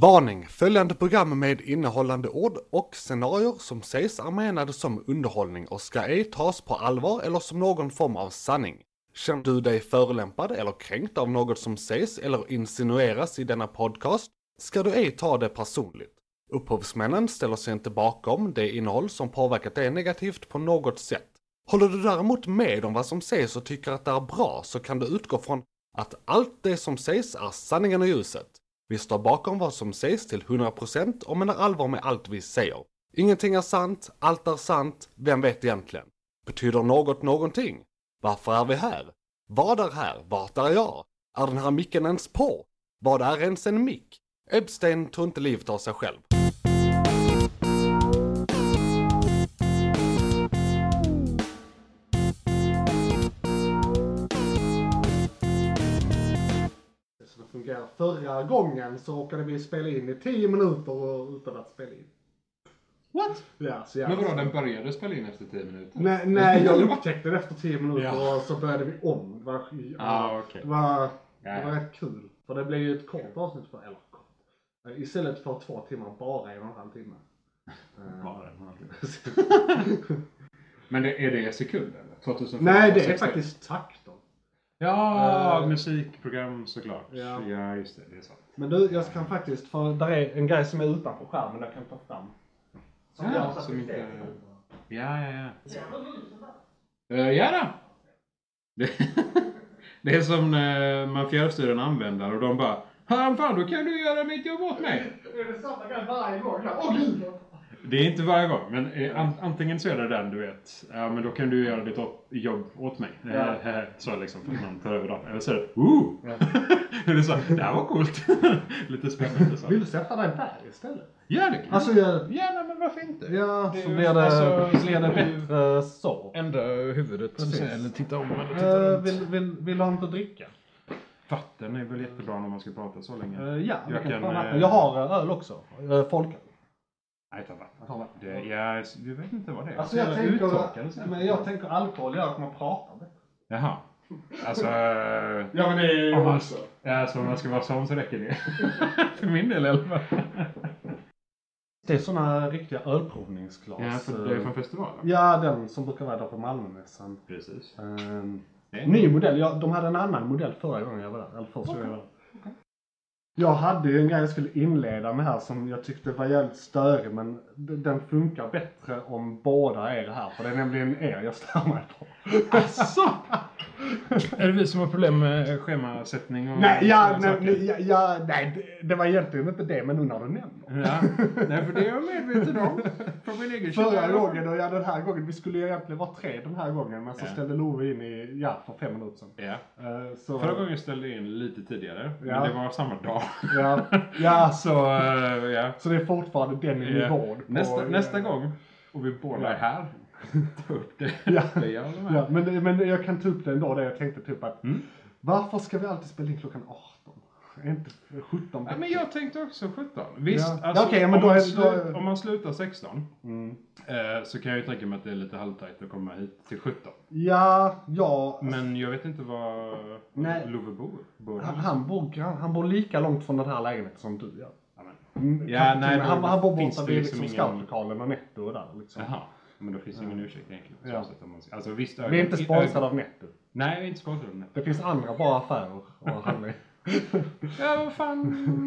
Varning! Följande program med innehållande ord och scenarier som sägs är menade som underhållning och ska ej tas på allvar eller som någon form av sanning. Känner du dig förolämpad eller kränkt av något som sägs eller insinueras i denna podcast ska du ej ta det personligt. Upphovsmännen ställer sig inte bakom det innehåll som påverkat dig negativt på något sätt. Håller du däremot med om vad som sägs och tycker att det är bra så kan du utgå från att allt det som sägs är sanningen och ljuset. Vi står bakom vad som sägs till 100% och menar allvar med allt vi säger. Ingenting är sant, allt är sant, vem vet egentligen? Betyder något någonting? Varför är vi här? Vad är här? Vart är jag? Är den här micken ens på? Vad är ens en mick? Epstein tog inte livet av sig själv. Förra gången så råkade vi spela in i 10 minuter och- utan att spela in. What? Ja, så Men jag... vadå, den började spela in efter 10 minuter? Nej, nej, jag upptäckte det efter 10 minuter Ja. och så började vi om. Det var, Ah, okej. det var, det var rätt kul. För det blev ju ett kort avsnitt för, eller kort. Istället för två timmar, bara en och en halv timme. Eh, Bara en halvtimme. Men det, är det sekunder? 2005? Nej, det är 60? faktiskt takter. Ja, Eh, musikprogram såklart. ja. Ja. just det. Det är sant. Men du, jag kan faktiskt, för där är en grej som är utanför skärmen jag kan ta fram. Som Ja, jag har som inte- fel. Ja, ja, ja. Uh, ja då. Det, det är som när man fjärrstyr en användare och de bara Han fan, då kan du göra mitt jobb åt mig. Är det samma grej varje gång? Åh gud! Det är inte varje gång, men eh, an, antingen så är det den du vet. Ja, men då kan du göra ditt jobb åt mig. Ja. Eh, Så liksom, för att man tar över dagen. Eller så är det Ooh! Ja. är så, det här var coolt. Lite spännande så. Vill du sätta dig där istället? Ja, det kan Alltså, jag, Ja, nej, men varför inte? ja, Det är så blir det, alltså, blir det bättre så. Ända huvudet. Precis. Eller titta om eller titta Uh, runt. vill, vill, vill du ha något att dricka? Vatten är väl jättebra när man ska prata så länge. Uh, ja, Jag kan eh, jag har öl också. Uh, folköl. Nej, ta vatten. Jag. Det, jag, jag vet inte vad det är. Alltså jag Jävla tänker, uttorkad så. men jag tänker alkohol gör att man pratar bättre. Jaha. Alltså... Ja men det är Om man, ja, alltså om man ska vara sån så räcker det. För min del i alla fall. Det är såna riktiga ölprovningsglas. Ja, för det är från festivalen. Ja, den som brukar vara där på Malmömässan. Precis. Um, ny modell. Ja, de hade en annan modell förra gången jag var där. Eller första gången jag var där. Jag hade ju en grej jag skulle inleda med här som jag tyckte var jävligt störig men den funkar bättre om båda är här. För det är nämligen er jag stör mig på. Alltså. är det vi som har problem med schemasättning och Nej, ja, nej, ja, ja, nej det, det var egentligen inte det men nu när du nämner. Ja, nej för det är jag medveten om. Från min egen Förra gången och ja den här gången, vi skulle ju egentligen vara tre den här gången men så Ja. ställde Love in i, ja för fem minuter sedan. Ja. Eh, så, Förra gången ställde jag in lite tidigare. Men det var samma dag. Ja, ja Så, eh, ja. så det är fortfarande den nivån. på- Nästa, nästa gång, och vi båda är här, ta upp det. Ja. Ja, men, men jag kan ta upp det ändå där jag tänkte typ att Mm. varför ska vi alltid spela in klockan 18? Är inte 17 Ja, men jag tänkte också 17. Visst, Ja. alltså, Ja, om, man är- slu- då- om man slutar 16 mm. eh, så kan jag ju tänka mig att det är lite halvtajt att komma hit till 17. Ja, ja. Men jag vet inte var. Love bor. bor Han, han, bor, gran- han bor lika långt från den här lägenheten som du gör. Ja, men- Mm, Ja, nej, han, han bor borta vid liksom liksom scoutlokalen och Netto och där liksom. Jaha. Men då finns det ingen ursäkt egentligen. så Ja. om man Alltså visst. Vi är inte sponsrade av Netto. Nej, vi är inte sponsrade av Netto. Det finns andra bra affärer att handla i. Ja, vad fan.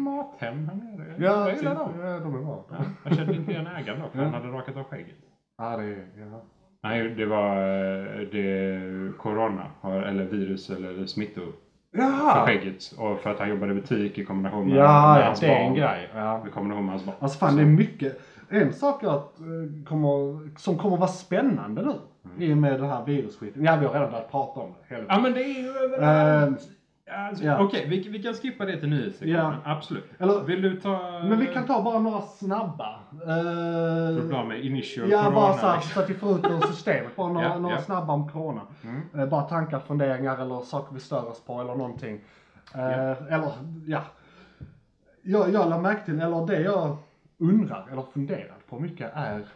Mathem här nere. Ja, jag gillar dem. ja, de är bra. Ja, jag kände inte igen ägaren dock. Han Ja. hade rakat av skägget. Ja, det är, ja. Nej, det var eh, det corona, eller virus eller smittor för Jaha! skägget. Och för att han jobbade i butik i kombination med, Ja, med ja, hans det är en barn. grej. Ja. I kombination med hans barn. Alltså fan det är mycket. En sak att, eh, kommer, som kommer vara spännande nu. I och med den här virusskiten. Ja vi har redan börjat prata om det. Helvete. Ja, men det är ju överallt. Eh, Alltså, ja. Okej, vi, vi kan skippa det till nyhetssektionen. Absolut. Eller- Vill du ta... men vi kan ta bara några snabba. För Uh, att bli med initial ja corona. bara så, här, liksom. så att vi får ut ur systemet. Bara några, Ja, några snabba om corona. Mm. Eh, bara tankar, funderingar eller saker vi stör oss på eller någonting. Eh, Eller ja. Jag, jag la märke till, eller det jag undrar eller funderar på mycket är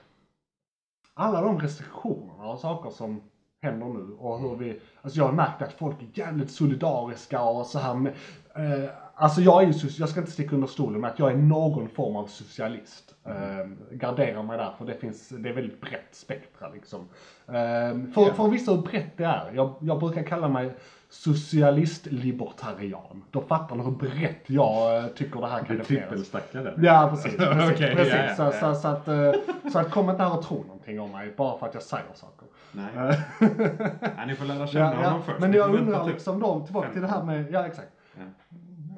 alla de restriktionerna och saker som händer nu och hur vi, alltså jag har märkt att folk är jävligt solidariska och så här med, eh, Alltså jag är ju, jag ska inte sticka under stolen med att jag är någon form av socialist. Mm. garderar mig där, för det finns, det är väldigt brett spektra liksom. Ehm, för, för att visa hur brett det är, jag, jag brukar kalla mig socialist-libertarian. Då fattar ni hur brett jag eh, tycker det här kan definieras. Ja, precis. precis, Okej, precis. ja, ja, så, ja. Så, så, att, eh, så att kom inte här och tro någonting om mig bara för att jag säger saker. Nej. Ni får lära känna ja, ja. honom först. Men Ni jag undrar liksom då, tillbaka till det här med, ja exakt. Ja.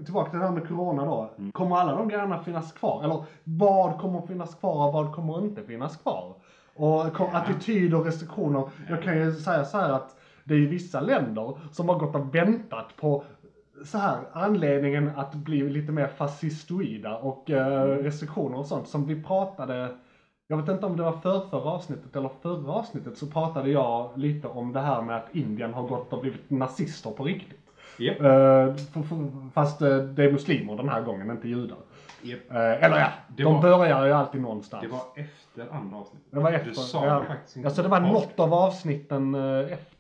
Tillbaka till det här med corona då. Mm. Kommer alla de grejerna finnas kvar? Eller vad kommer finnas kvar och vad kommer inte finnas kvar? Och kom, Ja. attityd och restriktioner. Jag kan ju säga så här att det är vissa länder som har gått och väntat på så här, anledningen att bli lite mer fascistoida och eh, restriktioner och sånt som vi pratade jag vet inte om det var för förra avsnittet eller förra avsnittet så pratade jag lite om det här med att Indien har gått och blivit nazister på riktigt. Japp. Eh, fast eh, det är muslimer den här gången, inte judar. Japp. Eh, eller ja, Det de var- börjar ju alltid någonstans. Det var efter andra avsnittet. Det var efter. Du sa ja. faktiskt inte. Alltså det var något av avsnitten efter.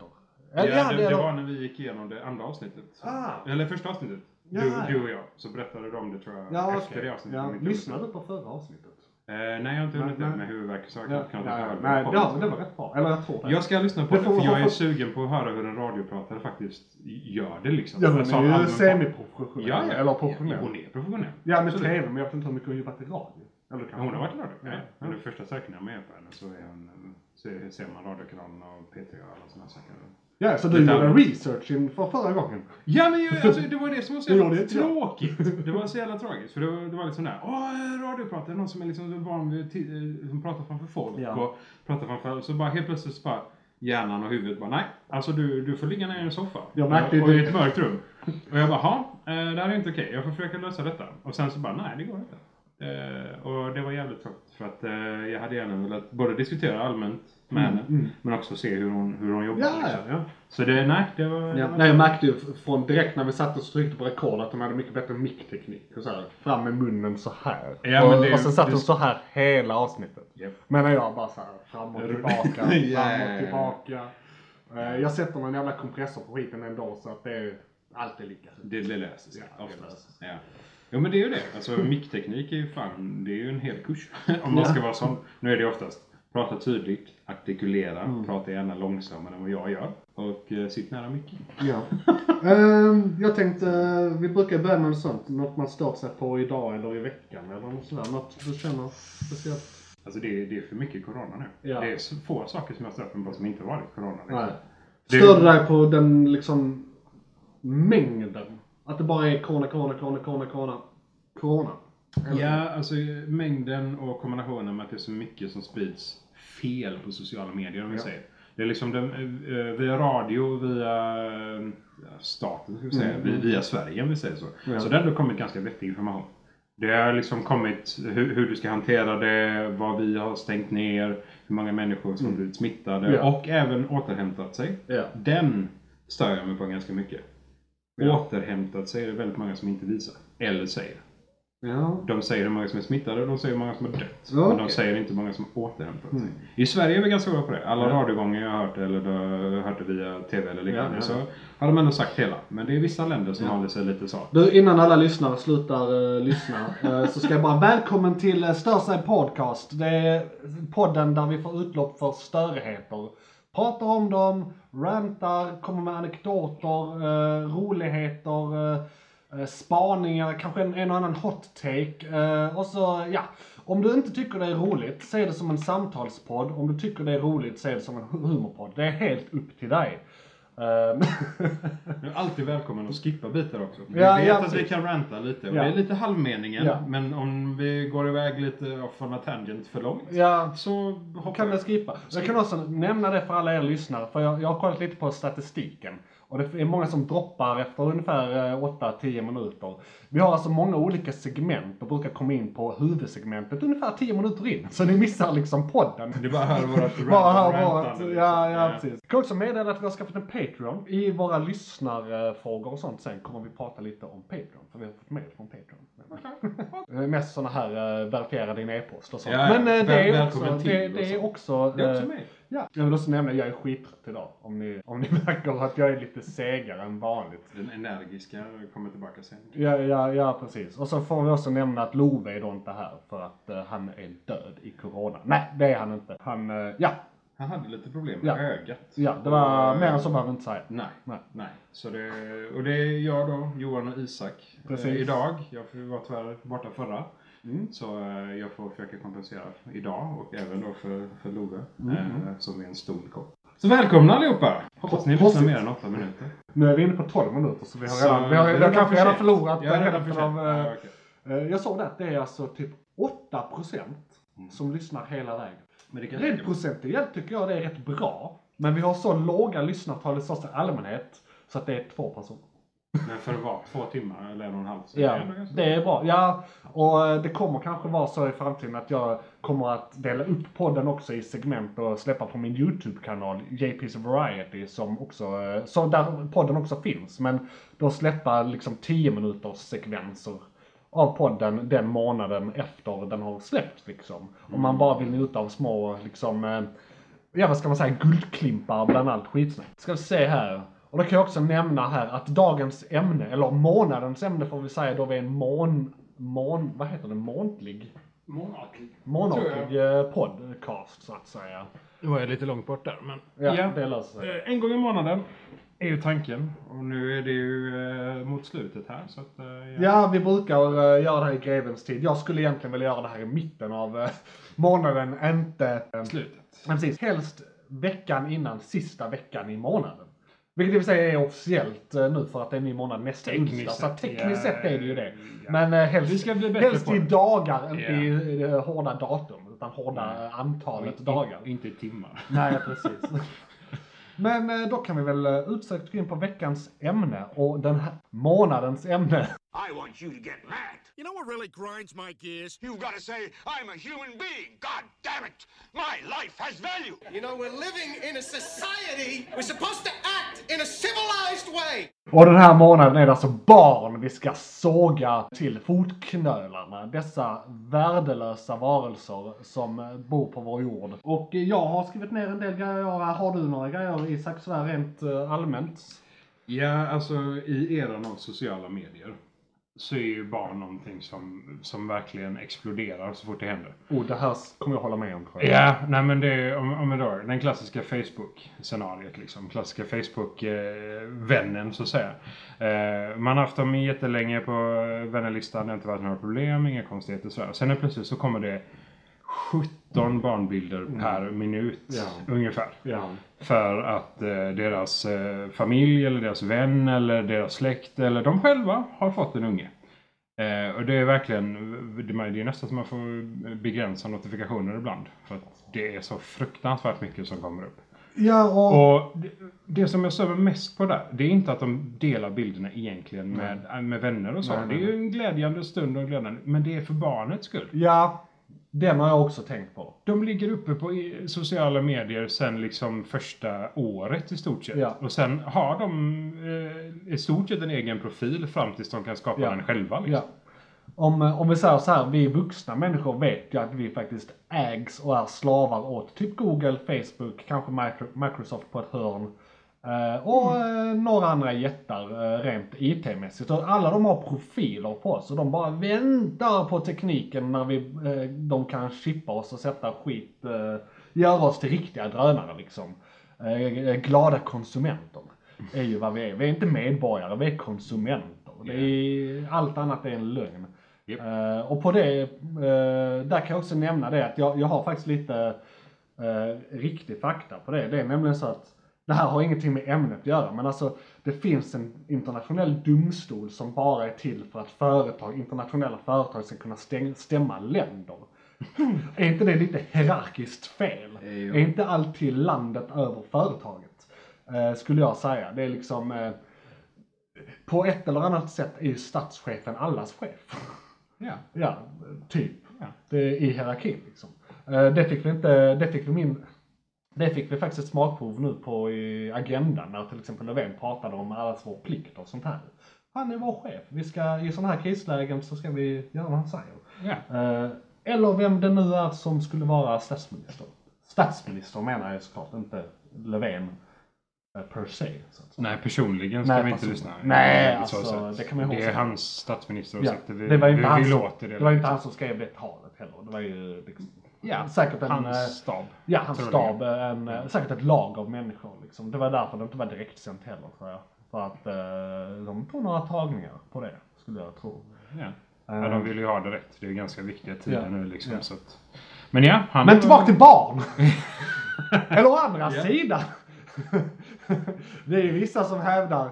Ja, det, det eller- var när vi gick igenom det andra avsnittet. Ah. Eller första avsnittet. Ja, du, ja. du och jag. Så berättade de det tror jag Ja, efter okej. det avsnittet. Ja, om lyssnade jag du på förra avsnittet? Eh, nej, jag har inte hunnit det med huvudvärk och saker. Ja, Kan ja, inte ja. höra Nej, det, var- det var rätt bra. Eller jag tror det. Jag ska lyssna på Det det, för jag är sugen på att höra hur en radiopratare faktiskt gör det liksom. Ja, hon Alltså, är ju semiprofessionell. Ja, ja. Eller professionell. Ja, hon är professionell. Ja, med tv, men jag vet inte hur mycket hon jobbat i radio. Eller Ja, kanske. Hon har varit i radio. Ja. Ja. Under första sökningen med på henne så, är hon, så ser man radiokanalen och P3 och alla sådana saker. Ja, så du gjorde research inför förra gången? Ja men ju, alltså, det var det som var så Det jävla jag. tråkigt. Det var så jävla tragiskt. För det var, det var liksom där, åh radiopratare, någon som är liksom van vid ti- eh, som pratar framför folk Ja. och pratar framför, så bara helt plötsligt så bara hjärnan och huvudet bara, nej, alltså du, du får ligga ner i en soffa. Jag märkte och, och i det. ett mörkt rum. Och jag bara, ja, eh, det här är inte okej, jag får försöka lösa detta. Och sen så bara, nej det går inte. Eh, och det var jävligt tråkigt för att jag hade gärna velat både diskutera allmänt med Mm, henne, mm. men också se hur hon, hur hon jobbar. Ja, liksom. ja, ja. Så det, nej, det var... Ja, nej, jag märkte ju från direkt när vi satt och tryckte på rekord att de hade mycket bättre mickteknik. Och så här, fram med munnen så här. Ja, och, det och sen satt det- de så här hela avsnittet. Japp. Men jag bara så här, fram och tillbaka, fram och tillbaka. Eh, Jag sätter någon jävla kompressor på skiten ändå så att det är alltid lika. Det, det löser sig Ja, oftast. Ja. Jo men det är ju det. Alltså mickteknik är ju fan, det är ju en hel kurs. Om man ska vara sån. Nu är det oftast prata tydligt, artikulera, Mm. prata gärna långsammare än vad jag gör. Och eh, sitt nära micken. Ja. Ehm, jag tänkte, eh, vi brukar börja med något sånt, något man stör sig på idag eller i veckan eller något sådär. Något du känner speciellt? Alltså det, är- det är för mycket corona nu. Ja. Det är få saker som jag stört mig på som inte varit corona. Liksom. Nej. Det- Stör du dig på den liksom mängden? Att det bara är corona, corona, corona, corona, corona, corona? Ja, alltså mängden och kombinationen med att det är så mycket som sprids fel på sociala medier om vi Ja. säger. Det är liksom den, eh, via radio, via eh, staten, ska vi säga, Mm, mm. via Sverige om vi säger så. Ja. Så det har ändå kommit ganska vettig information. Det har liksom kommit hur, hur du ska hantera det, vad vi har stängt ner, hur många människor som blivit smittade Mm. Ja. och även återhämtat sig. Ja. Den stör jag mig på ganska mycket. Ja. Återhämtat sig är det väldigt många som inte visar. Eller säger. Ja. De säger hur många som är smittade och de säger hur många som har dött. Ja, Men de säger inte hur många som har återhämtat sig. Mm. I Sverige är vi ganska bra på det. Alla Ja. radiogånger jag har hört eller då hört det via TV eller liknande Ja, så har de ändå sagt hela. Men det är vissa länder som Ja. håller sig lite så. Du, innan alla lyssnare slutar eh, lyssna eh, så ska jag bara välkommen till uh, Störsa Podcast. Det är podden där vi får utlopp för störigheter. Pratar om dem, rantar, kommer med anekdoter, uh, roligheter, uh, spaningar, kanske en, en och annan hot take. eh, och så, ja. Om du inte tycker det är roligt, se det som en samtalspodd. Om du tycker det är roligt, se det som en hu- humorpodd. Det är helt upp till dig. Ehm, Du är alltid välkommen att skippa bitar också. Vi Ja, vet ja, att vi kan ranta lite. Och Ja. Det är lite halvmeningen. Men om vi går iväg lite off on a tangent för långt. ja, Så kan det skippa. Jag kan också nämna det för alla er lyssnare, för jag, jag har kollat lite på statistiken. Och det är många som droppar efter ungefär eh, 8-10 minuter. Vi har alltså många olika segment och brukar komma in på huvudsegmentet ungefär 10 minuter in. Så ni missar liksom podden. Du bara hör vårat Bara hör rant- vårat, rantande, ja, liksom. ja precis. Jag kan också meddela att vi har skaffat en Patreon. I våra lyssnarfrågor och sånt sen kommer vi prata lite om Patreon. För vi har fått mail från Patreon. Mest sådana här uh, verifiera din e-post och sånt. Ja, ja. Men eh, det, är också, det, det är så. också... Det är också eh, mig. Ja, jag vill också nämna, jag är skittrött idag. Om ni, om ni märker att jag är lite segare än vanligt. Den energiska kommer tillbaka sen. Ja, ja, ja, precis. Och så får vi också nämna att Love är då inte här för att eh, han är död i corona. Nej, det är han inte. Han, eh, ja, Han hade lite problem Ja. med ögat. ja, det var Och, mer eh, än så behöver vi inte säga. Nej. Nej. Nej. Så det, och det är jag då, Johan och Isak. Precis. Eh, idag. Jag var tyvärr borta förra. Mm. Så eh, jag får försöka kompensera idag och även då för, för Love. Mm. Eh, som är en stor kock. Så välkomna allihopa! Hoppas ni lyssnar Prosit. mer än åtta minuter. Nu är vi inne på 12 minuter så vi har redan, vi har, det är redan kanske för redan sent. förlorat Ja, redan hälften för av... sent. eh, Ja, okej. eh, jag såg det att det är alltså typ 8% Mm. som lyssnar hela vägen. Men det kan Rent procentuellt tycker jag det är rätt bra. Men vi har så låga lyssnartal i största allmänhet så att det är två personer. Men för att vara två timmar eller en och en halv så Ja, det är bra. Ja, och eh, det kommer kanske vara så i framtiden att jag kommer att dela upp podden också i segment och släppa på min YouTube-kanal JP's Variety som också, eh, så där podden också finns. Men då släppa liksom 10 minuters sekvenser av podden den månaden efter den har släppts liksom. Om man bara vill njuta av små liksom, eh, ja vad ska man säga, guldklimpar bland allt skitsnack. Ska vi se här. Och då kan jag också nämna här att dagens ämne, eller månadens ämne får vi säga då vi är en mån, mån, vad heter det, månatlig? Månatlig. Månatlig eh, podcast så att säga. Nu var jag lite långt bort där men. Ja, det löser sig. Eh, En gång i månaden är ju tanken. Och nu är det ju eh, mot slutet här så att... eh, Ja, vi brukar eh, göra det här i grevens tid. Jag skulle egentligen vilja göra det här i mitten av eh, månaden, inte... eh, Slutet. Men precis, helst veckan innan sista veckan i månaden. Vilket i och för sig är officiellt eh, nu för att det är en ny månad nästa Tekniskt onsdag. Så tekniskt ja, sett är det ju det. ja. Men eh, helst, Vi ska bli bättre helst i dagar, inte Ja. i hårda datum. Utan hårda eh, antalet In- dagar. Inte timmar. Nej, precis. Men eh, då kan vi väl eh, utsökt gå in på veckans ämne och den här månadens ämne. I want you to get mad. You know what really grinds my gears? You've got to say, I'm a human being. God damn it. My life has value. You know, we're living in a society. We're supposed to act in a civilized way. Och den här månaden är det alltså barn vi ska såga till fotknölarna. Dessa värdelösa varelser som bor på vår jord. Och jag har skrivit ner en del grejer. här. Har du några grejer Isak, sådär rent eh, allmänt? Ja, alltså i eran av sociala medier så är ju barn någonting som, som verkligen exploderar så fort det händer. Oh, det här kommer jag hålla med om. Ja, nej men det är, om, om då, den klassiska Facebook-scenariet liksom. Klassiska Facebook-vännen så att säga. Eh, man har haft dem jättelänge på vännerlistan, det har inte varit några problem, inga konstigheter sådär. Sen är plötsligt så kommer det 17 barnbilder per minut Ja. ungefär. Ja. För att eh, deras eh, familj eller deras vän eller deras släkt eller de själva har fått en unge. Eh, och det är verkligen, det är nästan som man får begränsa notifikationer ibland. För att det är så fruktansvärt mycket som kommer upp. Ja, och... Och det, det som jag stör mig mest på där, det är inte att de delar bilderna egentligen med, med vänner och så. Nej, nej, Det är ju en glädjande stund och glädjande, men det är för barnets skull. Ja, den har jag också tänkt på. De ligger uppe på sociala medier sen liksom första året i stort sett. Ja. Och sen har de eh, i stort sett en egen profil fram tills de kan skapa Ja. den själva. Liksom. Ja. Om, eh, om vi säger så här, vi vuxna människor vet ju att vi faktiskt ägs och är slavar åt typ Google, Facebook, kanske Micro- Microsoft på ett hörn. Eh, och eh, några andra jättar eh, rent IT-mässigt. Och alla de har profiler på oss och de bara väntar på tekniken när vi, de kan chippa oss och sätta skit, göra oss till riktiga drönare liksom. Glada konsumenter är ju vad vi är. Vi är inte medborgare, vi är konsumenter. Det är, allt annat är en lögn. Eh, och på det, där kan jag också nämna det att jag, jag har faktiskt lite riktig fakta på det. Det är nämligen så att det här har ingenting med ämnet att göra, men alltså det finns en internationell domstol som bara är till för att företag, internationella företag ska kunna stäng, stämma länder. är inte det lite hierarkiskt fel? Jo. Är inte alltid landet över företaget? Eh, skulle jag säga. Det är liksom eh, på ett eller annat sätt är ju statschefen allas chef. Ja. Ja, typ. Ja. Det är i hierarkin liksom. Eh, Det fick vi inte, det fick vi min, det fick vi faktiskt ett smakprov nu på i agendan när till exempel Löfven pratade om allas vår plikt och sånt här. han är vår chef. Vi ska, i sådana här krislägen så ska vi göra vad han säger. Ja. Eh, eller vem det nu är som skulle vara statsminister. Statsminister menar jag såklart, inte Löfven eh, per se. Nej, personligen ska Nej, vi inte person- lyssna. Nej, så alltså, det kan man ju Det ihåg är hans statsministeråsikter. Vi, det var inte, vi, han, vi som- låter det. det var inte han som skrev det talet heller. Det var ju liksom, Ja, säkert en... eh, Hans stab. Ja, hans stab, en, eh, säkert ett lag av människor liksom. Det var därför det inte var direktsänt heller tror jag. För att eh, de tog några tagningar på det, skulle jag tro. Ja. Eh, ja, de vill ju ha det rätt. Det är ganska viktiga tider Ja. nu liksom. Ja. Så att... Men ja, han... Men tillbaka till barn! Eller å andra sidan. det är ju vissa som hävdar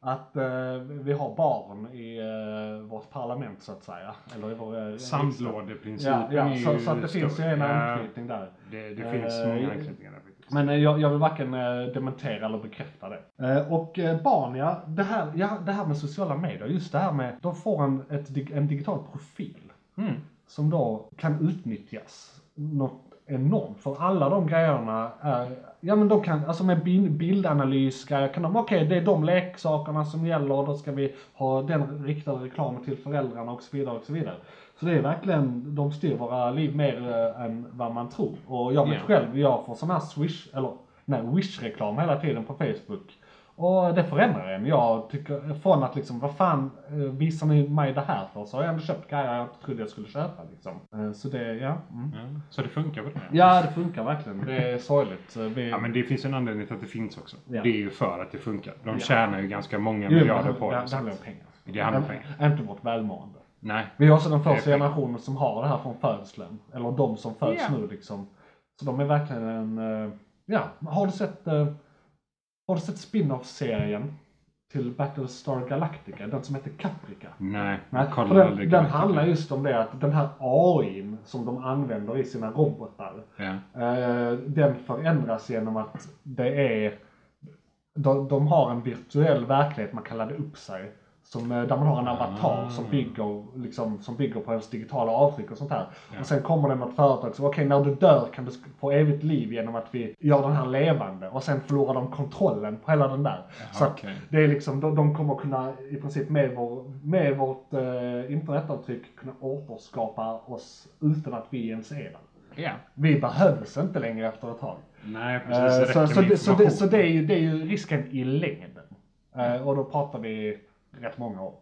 att eh, vi har barn i eh, vårt parlament så att säga. Eller i vår eh. Sandlådeprincipen Ja, ja är så, ju så att det finns ju en anknytning där. Det, det finns Eh, många anknytningar där faktiskt. Men eh, jag, jag vill varken eh, dementera eller bekräfta det. Eh, och eh, barn, ja det, här, ja, det här med sociala medier, just det här med, de får en, ett, en digital profil Mm. som då kan utnyttjas något enormt. För alla de grejerna är, ja men de kan, alltså med bild, bildanalys kan de, okej det är de leksakerna som gäller, då ska vi ha den riktade reklamen till föräldrarna och så vidare och så vidare. Så det är verkligen, de styr våra liv mer eh, än vad man tror. Och jag vet Ja. själv, jag får sån här swish, eller nej, wish-reklam hela tiden på Facebook. Och det förändrar en. Jag tycker, från att liksom, vad fan eh, visar ni mig det här för? Så har jag ändå köpt grejer jag inte trodde jag skulle köpa liksom. Eh, Så det, ja. Mm. Ja, så det funkar på det? Ja, det funkar verkligen. Det är sorgligt. Så Vi, Ja, men det finns en anledning till att det finns också. Ja. Det är ju för att det funkar. De Ja. tjänar ju ganska många Jo, miljarder på det, det. handlar om pengar. Det handlar om pengar. Inte vårt välmående. Nej. Vi är också den första generationen som har det här från födseln. Eller de som föds Ja. nu liksom. Så de är verkligen en, eh, ja, har du sett, eh, har du sett spin-off-serien till Battlestar Galactica? Den som heter Caprica? Nej, Nej, jag kollar den, aldrig den Galactica. handlar just om det att den här AIn som de använder i sina robotar. Ja. Eh, den förändras genom att det är, de, de har en virtuell verklighet man kan ladda upp sig. Som, eh, där man har en avatar Ah. som, bygger, liksom, som bygger på ens digitala avtryck och sånt här. Och sen kommer det något företag som, okej när du dör kan du få evigt liv genom att vi gör den här levande. Och sen förlorar de kontrollen på hela den där. så att okej. det är liksom, de, de kommer kunna i princip med, vår, med vårt eh, internetavtryck kunna återskapa oss utan att vi ens är där. ja. Vi behövs inte längre efter ett tag. Nej, precis. så, det så, räcker med det, så, det, så det, är ju, det är ju risken i längden. Eh, och då pratar vi rätt många år.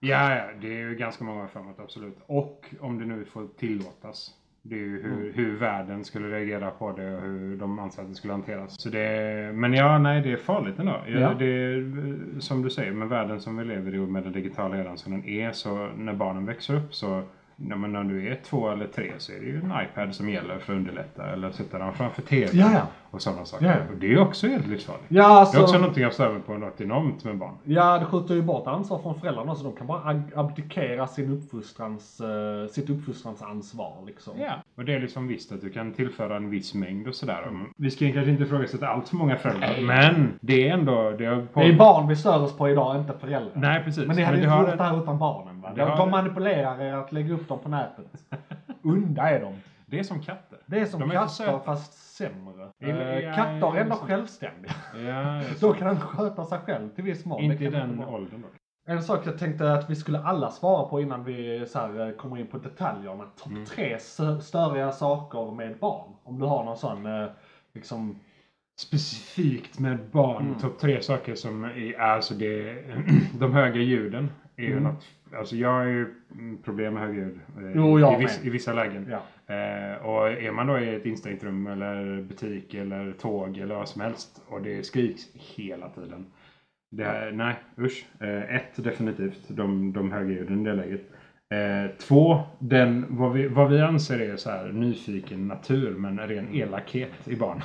Ja, ja, det är ju ganska många framåt, absolut. Och om det nu får tillåtas. Det är ju hur, Mm. hur världen skulle reagera på det och hur de anser att det skulle hanteras. Så det, men ja, nej, det är farligt ändå. Ja. Ja. Det är, som du säger, med världen som vi lever i och med den digitala eran som den är, så när barnen växer upp så Ja, men när du är två eller tre så är det ju en iPad som gäller för att underlätta. Eller sätta den framför TV Ja, ja. och sådana saker. Ja. Och det är också helt livsfarligt. Ja, Det alltså, är också någonting jag stör på något enormt med barn. ja, det skjuter ju bort ansvar från föräldrarna så de kan bara ab- abdikera sin uppfostrans, eh, sitt uppfostransansvar liksom. Ja, och det är liksom visst att du kan tillföra en viss mängd och sådär. Vi ska kanske inte ifrågasätta allt för många föräldrar, men det är ändå... Det har på... Det är barn vi stör oss på idag, inte föräldrar. Nej, precis. Men ni hade det inte har gjort ett- det här utan barnen va? De, de manipulerar er att lägga upp dem på nätet. Unda är de. Det är som katter. Det är som De är katter söta. fast sämre. Ja, Eh, ja, katter är ja, ändå så. självständiga. Ja, Då kan den sköta sig själv till viss mån. Inte i den åldern dock. En sak jag tänkte att vi skulle alla svara på innan vi så här, eh, kommer in på detaljerna. Topp Mm. tre stö- störiga saker med barn. Om du har någon sån, eh, liksom, Specifikt med barn, Mm. topp tre saker som är, alltså det, de höga ljuden är ju Mm. något, alltså jag har ju problem med höga ljud eh, Jo, jag i, viss, i vissa lägen. ja. Eh, och är man då i ett instängt rum eller butik eller tåg eller vad som helst och det skriks hela tiden. Det här, nej, usch. Eh, ett, definitivt de, de höga ljuden i det läget. Eh, två, den, vad, vi, vad vi anser är så här nyfiken natur men ren elakhet i barn.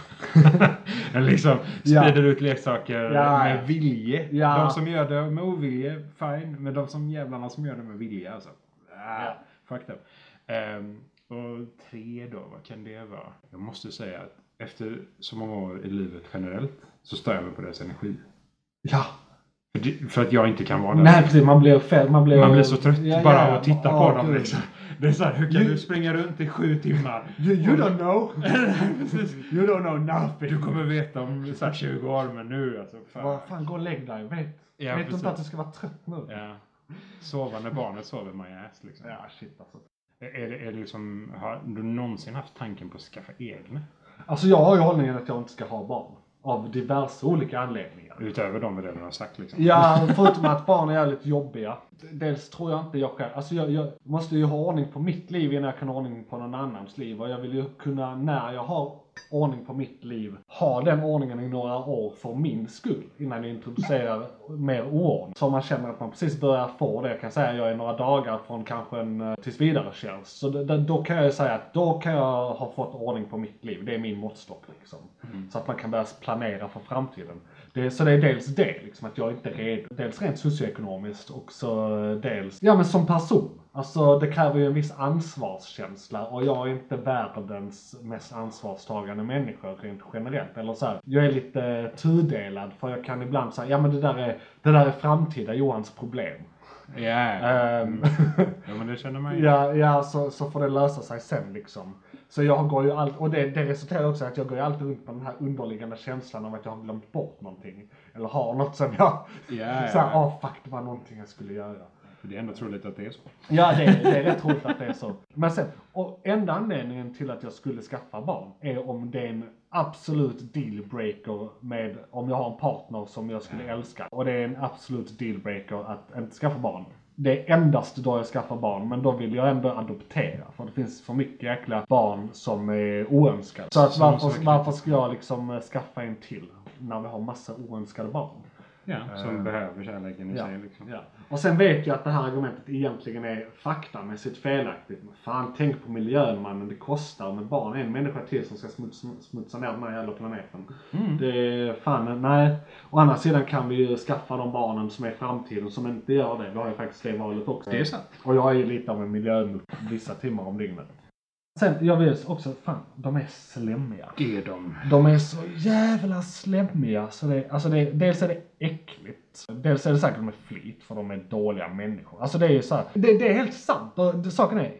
Liksom Ja. sprider ut leksaker Ja. med vilje. Ja. De som gör det med ovilje, fine. Men de som jävlarna som gör det med vilje alltså. Ah, Ja. Fuck them. Ehm, och tre då, vad kan det vara? Jag måste säga att efter så många år i livet generellt så stör jag mig på deras energi. Ja. För, att jag inte kan vara där. Nej precis, man blir fel, man blir... Man blir så trött Ja, bara ja, ja. att titta Åh, på dem. Liksom. Det är så här, hur kan You- du springa runt i sju timmar? You, you don't know. You don't know nothing. Du kommer veta om så här 20 år, men nu alltså. Fan. Vad fan, gå och lägg dig. Vet, Ja, Vet du inte att du ska vara trött nu? Ja. Sova när barnet sover, my ass liksom. Ja, shit alltså. Är, det, är det liksom, har du någonsin haft tanken på att skaffa egna? Alltså jag har ju hållningen att jag inte ska ha barn. Av diverse olika anledningar. Utöver de vi redan har sagt liksom. Ja, förutom att barn är jävligt jobbiga. Dels tror jag inte jag själv, alltså jag, jag måste ju ha ordning på mitt liv innan jag kan ha ordning på någon annans liv. Och jag vill ju kunna, när jag har ordning på mitt liv, ha den ordningen i några år för min skull. Innan jag introducerar mer oordning. Så man känner att man precis börjar få det. Jag kan säga att jag är några dagar från kanske en uh, tills vidare tjänst. Så det, det, då kan jag ju säga att då kan jag ha fått ordning på mitt liv. Det är min måttstock liksom. Så att man kan börja planera för framtiden. Det, så det är dels det, liksom, att jag inte är redo. Dels rent socioekonomiskt och så eh, dels, ja men som person. Alltså det kräver ju en viss ansvarskänsla och jag är inte världens mest ansvarstagande människa rent generellt. Eller så här, jag är lite tudelad för jag kan ibland säga, ja men det där är, det där är framtida Johans problem. Ja, Ehm, ja men det känner man ju. Ja, ja så, så får det lösa sig sen liksom. Så jag går ju allt, och det, det resulterar också i att jag går ju alltid runt med den här underliggande känslan av att jag har glömt bort någonting. Eller har något som jag, Ja, såhär, åh fuck det var någonting jag skulle göra. För det är ändå troligt att det är så. Ja, det, är- det är rätt roligt att det är så. Men sen, och enda anledningen till att jag skulle skaffa barn är om det är en absolut dealbreaker med, om jag har en partner som jag skulle älska. Och det är en absolut dealbreaker att inte skaffa barn. Det är endast då jag skaffar barn, men då vill jag ändå adoptera. För det finns för mycket jäkla barn som är oönskade. Så att varför, varför ska jag liksom eh, skaffa en till? När vi har massa oönskade barn. Ja, som behöver kärleken i Ja, sig liksom. ja. Och sen vet jag att det här argumentet egentligen är faktamässigt felaktigt. Fan, tänk på miljön mannen. Det kostar med barn. En människa till som ska smutsa, smutsa ner den här jävla planeten. Mm. Det fan, nej. Å andra sidan kan vi ju skaffa de barnen som är framtiden som inte gör det. Vi har ju faktiskt det valet också. Det är sant. Och jag är ju lite av en miljönutt vissa timmar om dygnet. Sen, jag vet också, fan, de är slemmiga. Är de? De är så jävla slemmiga så det, alltså det, dels är det äckligt. Dels är det säkert med flit för de är dåliga människor. Alltså det är ju så här, det, det är helt sant. Det, saken är,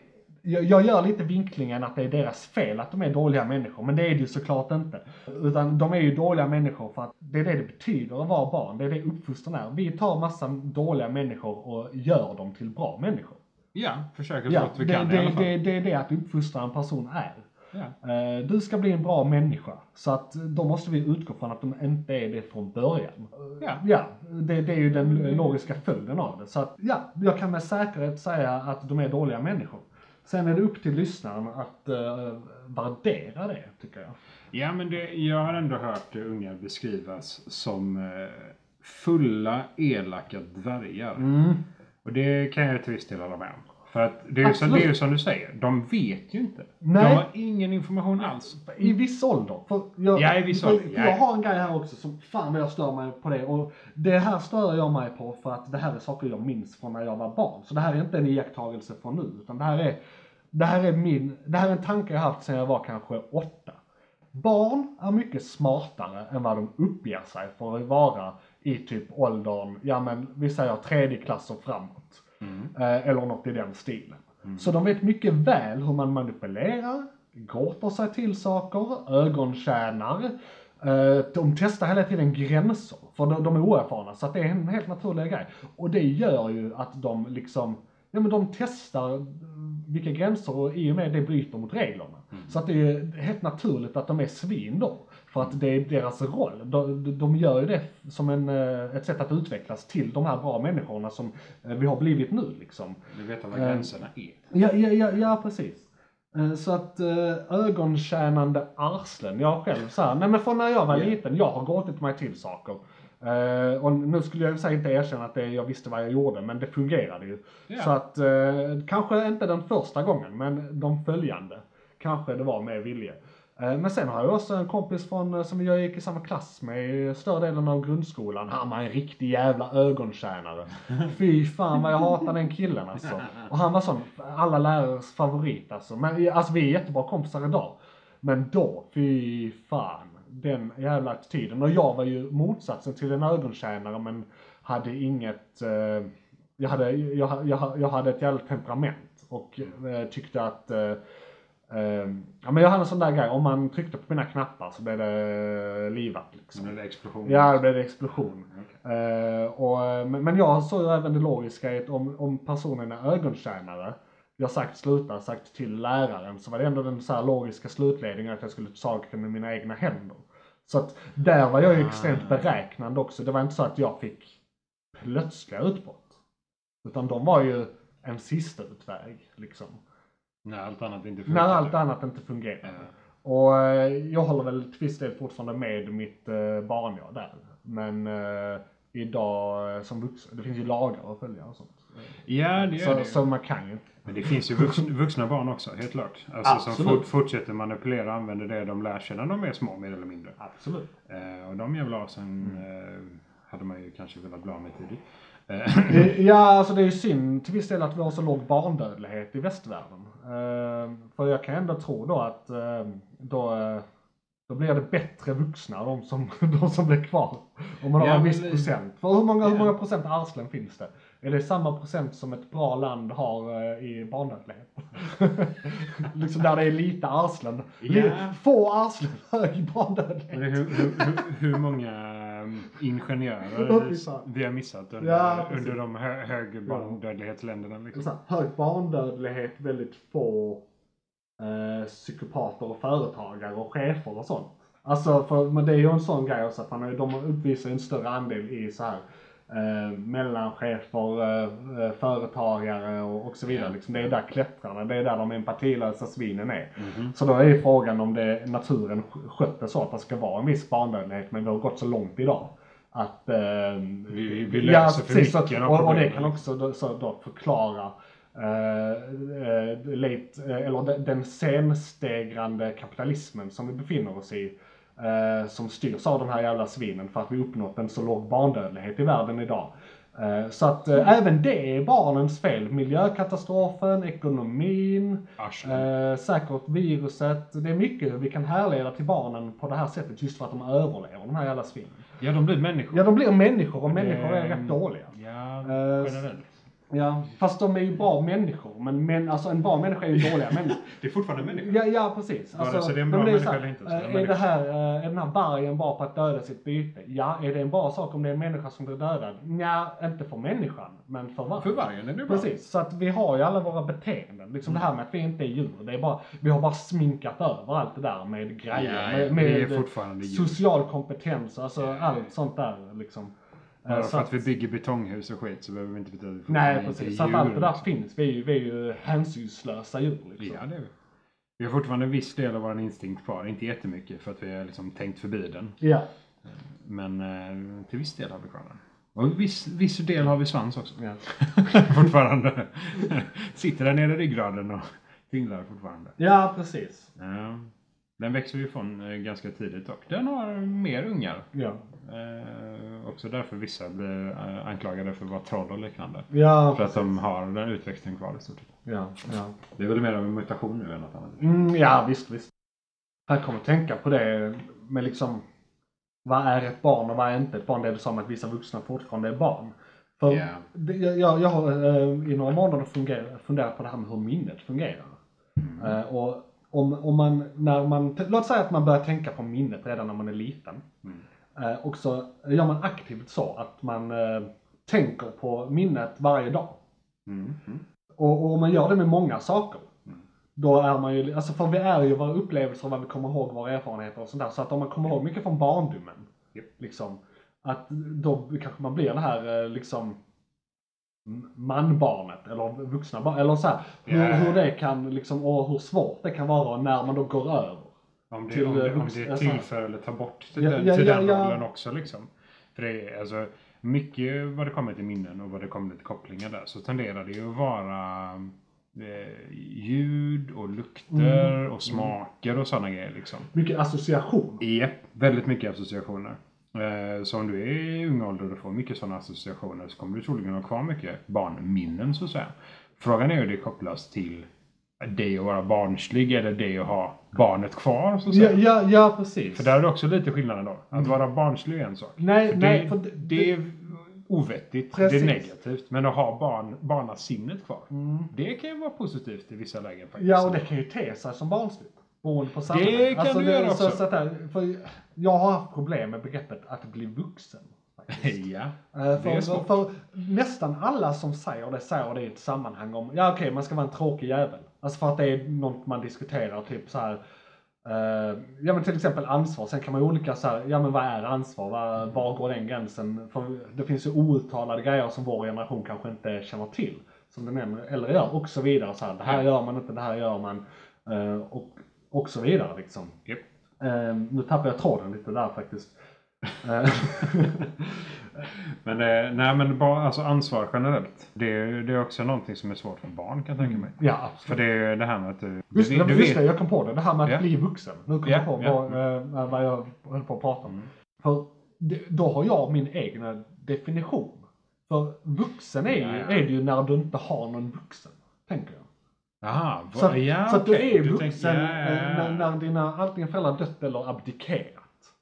jag, jag gör lite vinklingen att det är deras fel att de är dåliga människor, men det är det ju såklart inte. Utan de är ju dåliga människor för att det är det det betyder att vara barn. Det är det uppfostran är. Vi tar massa dåliga människor och gör dem till bra människor. Ja, försöker så Ja, gott vi det, kan i alla det, fall. det, det är det att uppfostra en person är. Ja. Eh, Du ska bli en bra människa. Så att då måste vi utgå från att de inte är det från början. Ja. Ja, det, det är ju den logiska följden av det. Så att ja, jag kan med säkerhet säga att de är dåliga människor. Sen är det upp till lyssnaren att uh, värdera det, tycker jag. Ja, men det, jag har ändå hört eh, unga beskrivas som eh, fulla, elaka dvärgar. Mm. Och det kan jag till viss del hålla med om. För att det är, som, det är ju som du säger, de vet ju inte. Nej. De har ingen information alls. I viss ålder. För jag, Ja, i viss för, ålder, för ja. jag har en grej här också som fan vad jag stör mig på det. Och det här stör jag mig på för att det här är saker jag minns från när jag var barn. Så det här är inte en iakttagelse från nu. Utan det här är, det här är min, det här är en tanke jag haft sedan jag var kanske åtta. Barn är mycket smartare än vad de uppger sig för att vara i typ åldern, ja men vi säger tredje klass och framåt. Eh, eller något i den stilen. Så de vet mycket väl hur man manipulerar, gråter sig till saker, ögontjänar. Eh, de testar hela tiden gränser, för de, de är oerfarna. Så det är en helt naturlig grej. Och det gör ju att de liksom, ja men de testar eh, vilka gränser och i och med det bryter mot reglerna. Så att det är helt naturligt att de är svin då. För att det är deras roll. De, de gör ju det som en, eh, ett sätt att utvecklas till de här bra människorna som eh, vi har blivit nu liksom. Du vet vad Eh. gränserna är. Ja, ja, ja, ja precis. Eh, Så att eh, ögontjänande arslen, jag själv så här, nej men från när jag var Ja. liten, jag har gråtit mig till saker. Eh, och nu skulle jag sig inte erkänna att det, jag visste vad jag gjorde, men det fungerade ju. Ja. Så att, eh, kanske inte den första gången, men de följande. Kanske det var med vilje. Eh, men sen har jag också en kompis från, eh, som jag gick i samma klass med i större delen av grundskolan. Han var en riktig jävla ögontjänare. Fy fan vad jag hatar den killen alltså. Och han var sån, alla lärares favorit alltså. Men alltså vi är jättebra kompisar idag. Men då, fy fan. Den jävla attityden. Och jag var ju motsatsen till en ögontjänare men hade inget, eh, jag, hade, jag, jag, jag hade ett jävla temperament. Och eh, tyckte att eh, ja, men jag hade en sån där grej, om man tryckte på mina knappar så blev det livat liksom. Som en explosion. Ja, det blev det explosion. Eh, och, men, men jag såg ju även det logiska i att om, om personen är ögontjänare, jag sagt sluta, sagt till läraren, så var det ändå den så logiska slutledningen att jag skulle ta saken med mina egna händer. Så att där var jag ju extremt beräknande också. Det var inte så att jag fick plötsliga utbrott. Utan de var ju en sista utväg, liksom. När allt annat inte När funkar. allt annat inte fungerar. Och eh, jag håller väl till viss del fortfarande med mitt eh, barn jag där. Men eh, idag som vuxen, det finns ju lagar att följa och sånt. Ja, det gör Så, det. så man kan ju inte. Men det finns ju vuxna, vuxna barn också, helt klart. Alltså som Absolut. fort, fortsätter manipulera och använder det de lär sig när de är små, mer eller mindre. Absolut. Eh, och de jävla asen Mm. eh, hade man ju kanske velat bli av med tidigt. Eh, Ja, alltså det är ju synd till viss del att vi har så låg barndödlighet i västvärlden. Eh, för jag kan ändå tro då att eh, då, eh, då blir det bättre vuxna, de som, de som blir kvar. Om man Ja, har en viss procent. För hur många, hur många procent arslen finns det? Är det samma procent som ett bra land har eh, i barndödlighet? liksom där det är lite arslen. Ja. Få arslen, hög är hur, hur, hur, hur många ingenjörer vi har missat under, Ja, under de hö, hög barndödlighetsländerna. Liksom. så här, hög barndödlighet, väldigt få eh, psykopater och företagare och chefer och sånt. Alltså, för, men det är ju en sån grej också att man, de uppvisar en större andel i så här eh, mellanchefer, eh, eh, företagare och, och så vidare. Liksom. Det är där klättrarna, det är där de empatilösa svinen är. Så då är frågan om det naturen sk- skött det så att det ska vara en viss barndödlighet, men vi har gått så långt idag. Att... Eh, Vi- vi- löser för precis, mycket och, och det kan också då, så då förklara eh, eh, late, eh, eller den- den senstegrande kapitalismen som vi befinner oss i. eh, som styrs av de här jävla svinen för att vi uppnått en så låg barndödlighet i världen idag. Eh, Så att eh, även det är barnens fel. Miljökatastrofen, ekonomin, eh, säkert viruset. Det är mycket vi kan härleda till barnen på det här sättet just för att de överlever, de här jävla svinen. Ja, de blir människor. Ja, de blir människor och människor är Eh, rätt dåliga. Ja, Eh, generellt. Ja, fast de är ju bra människor. Men, men alltså en bra människa är ju dåliga människor. Det är fortfarande människor. Ja, ja precis. Alltså, Vare sig det är en bra människa så eller inte, så är eh, är, människa. det här, eh, är den här vargen bra på att döda sitt byte? Ja. Är det en bra sak om det är en människa som blir dödad? Ja, inte för människan, men för vargen. För vargen är det bra. Precis, så att vi har ju alla våra beteenden. Liksom det här med att vi inte är djur. Det är bara, vi har bara sminkat över allt det där med grejer. Ja, med, ja, med är social kompetens, alltså allt sånt där liksom. Eh, Bara så för att- vi bygger betonghus och skit så behöver vi inte betyda att vi Nej precis, så att allt det där finns. Vi är ju, vi är ju hänsynslösa djur liksom. Ja, det är vi. Vi har fortfarande en viss del av vår instinkt kvar. Inte jättemycket för att vi har liksom tänkt förbi den. Ja. Men eh, till viss del har vi kvar den. Och viss, viss del har vi svans också. ja. fortfarande. Sitter där nere i ryggraden och tinglar fortfarande. Ja, precis. Ja. Den växer vi ifrån eh, ganska tidigt dock. Den har mer ungar. Ja. Eh, också därför vissa blir eh, anklagade för att vara troll och liknande. Ja, För att de har den utväxten kvar i stort sett. ja, ja. Det är väl mer av en mutation nu än något annat. Mm, ja, visst, visst. Jag kommer att tänka på det med liksom vad är ett barn och vad är inte ett barn? Det är det som att vissa vuxna fortfarande är barn. För Ja. det, jag, jag, har eh, i några månader funger- funderat på det här med hur minnet fungerar. Eh, och om, om man, när man, låt säga att man börjar tänka på minnet redan när man är liten. Eh, och så gör man aktivt så att man eh, tänker på minnet varje dag. Mm. Mm. Och, och om man gör det med många saker. Då är man ju, alltså för vi är ju våra upplevelser och vad vi kommer ihåg, våra erfarenheter och sånt där. Så att om man kommer ihåg mycket från barndomen. Japp. Liksom. Att då kanske man blir det här eh, liksom manbarnet eller vuxna barn. Eller så här, hur, hur det kan liksom, och hur svårt det kan vara när man då går över. Om det, Till, om, det, eh, om vux- det alltså- tillför eller tar bort till, Ja, den, ja, till ja, den rollen också liksom. För det är alltså mycket vad det kommer till minnen och vad det kommer till kopplingar där så tenderar det ju att vara eh, ljud och lukter Mm. och smaker och sådana grejer liksom. Mycket association. Japp, väldigt mycket associationer. Eh, så om du är i ung ålder och får mycket sådana associationer så kommer du troligen ha kvar mycket barnminnen så att säga. Frågan är hur det kopplas till det att vara barnslig eller det att ha barnet kvar så att Ja, ja, ja precis. För där är det också lite skillnad då. Att vara barnslig är en sak. Nej, För nej, det, för det, det- är ovettigt, Precis. det är negativt. Men att ha barn, barnasinnet kvar, det kan ju vara positivt i vissa lägen faktiskt. Mm. Ja, och det kan ju te sig som barnsligt. Beroende på sammanhang. Det kan det göra så, också. Så där- för jag har haft problem med begreppet att bli vuxen. ja. Eh, Det är För, svårt. för nästan alla som säger det säger det i ett sammanhang om, ja okej man ska vara en tråkig jävel. Alltså för att det är något man diskuterar, typ så här. eh, ja men till exempel ansvar, sen kan man ju olika så här, ja men vad är ansvar, var, var går den gränsen? För det finns ju outtalade grejer som vår generation kanske inte känner till. Som den äldre, gör och så vidare. Så här, det här gör man inte, det här gör man. eh, och, och så vidare liksom. Japp. Eh, nu tappar jag tråden lite där faktiskt. Eh, Men, eh, nej, men bara, alltså ansvar generellt. Det, det är också någonting som är svårt för barn kan jag tänka mig. ja, För absolut. det är det här med att du... Mm. Just, du, du just det, jag kom på det. Det här med att Ja. bli vuxen. Nu kom Ja, jag på ja. vad, eh, vad jag höll på att prata om. Mm. För då har jag min egna definition. För vuxen är, ju, är det ju när du inte har någon vuxen, tänker jag. Jaha, Så, ja, så att du är du vuxen tänker- ja, eh, ja. När, när dina antingen föräldrar dött eller abdikerat.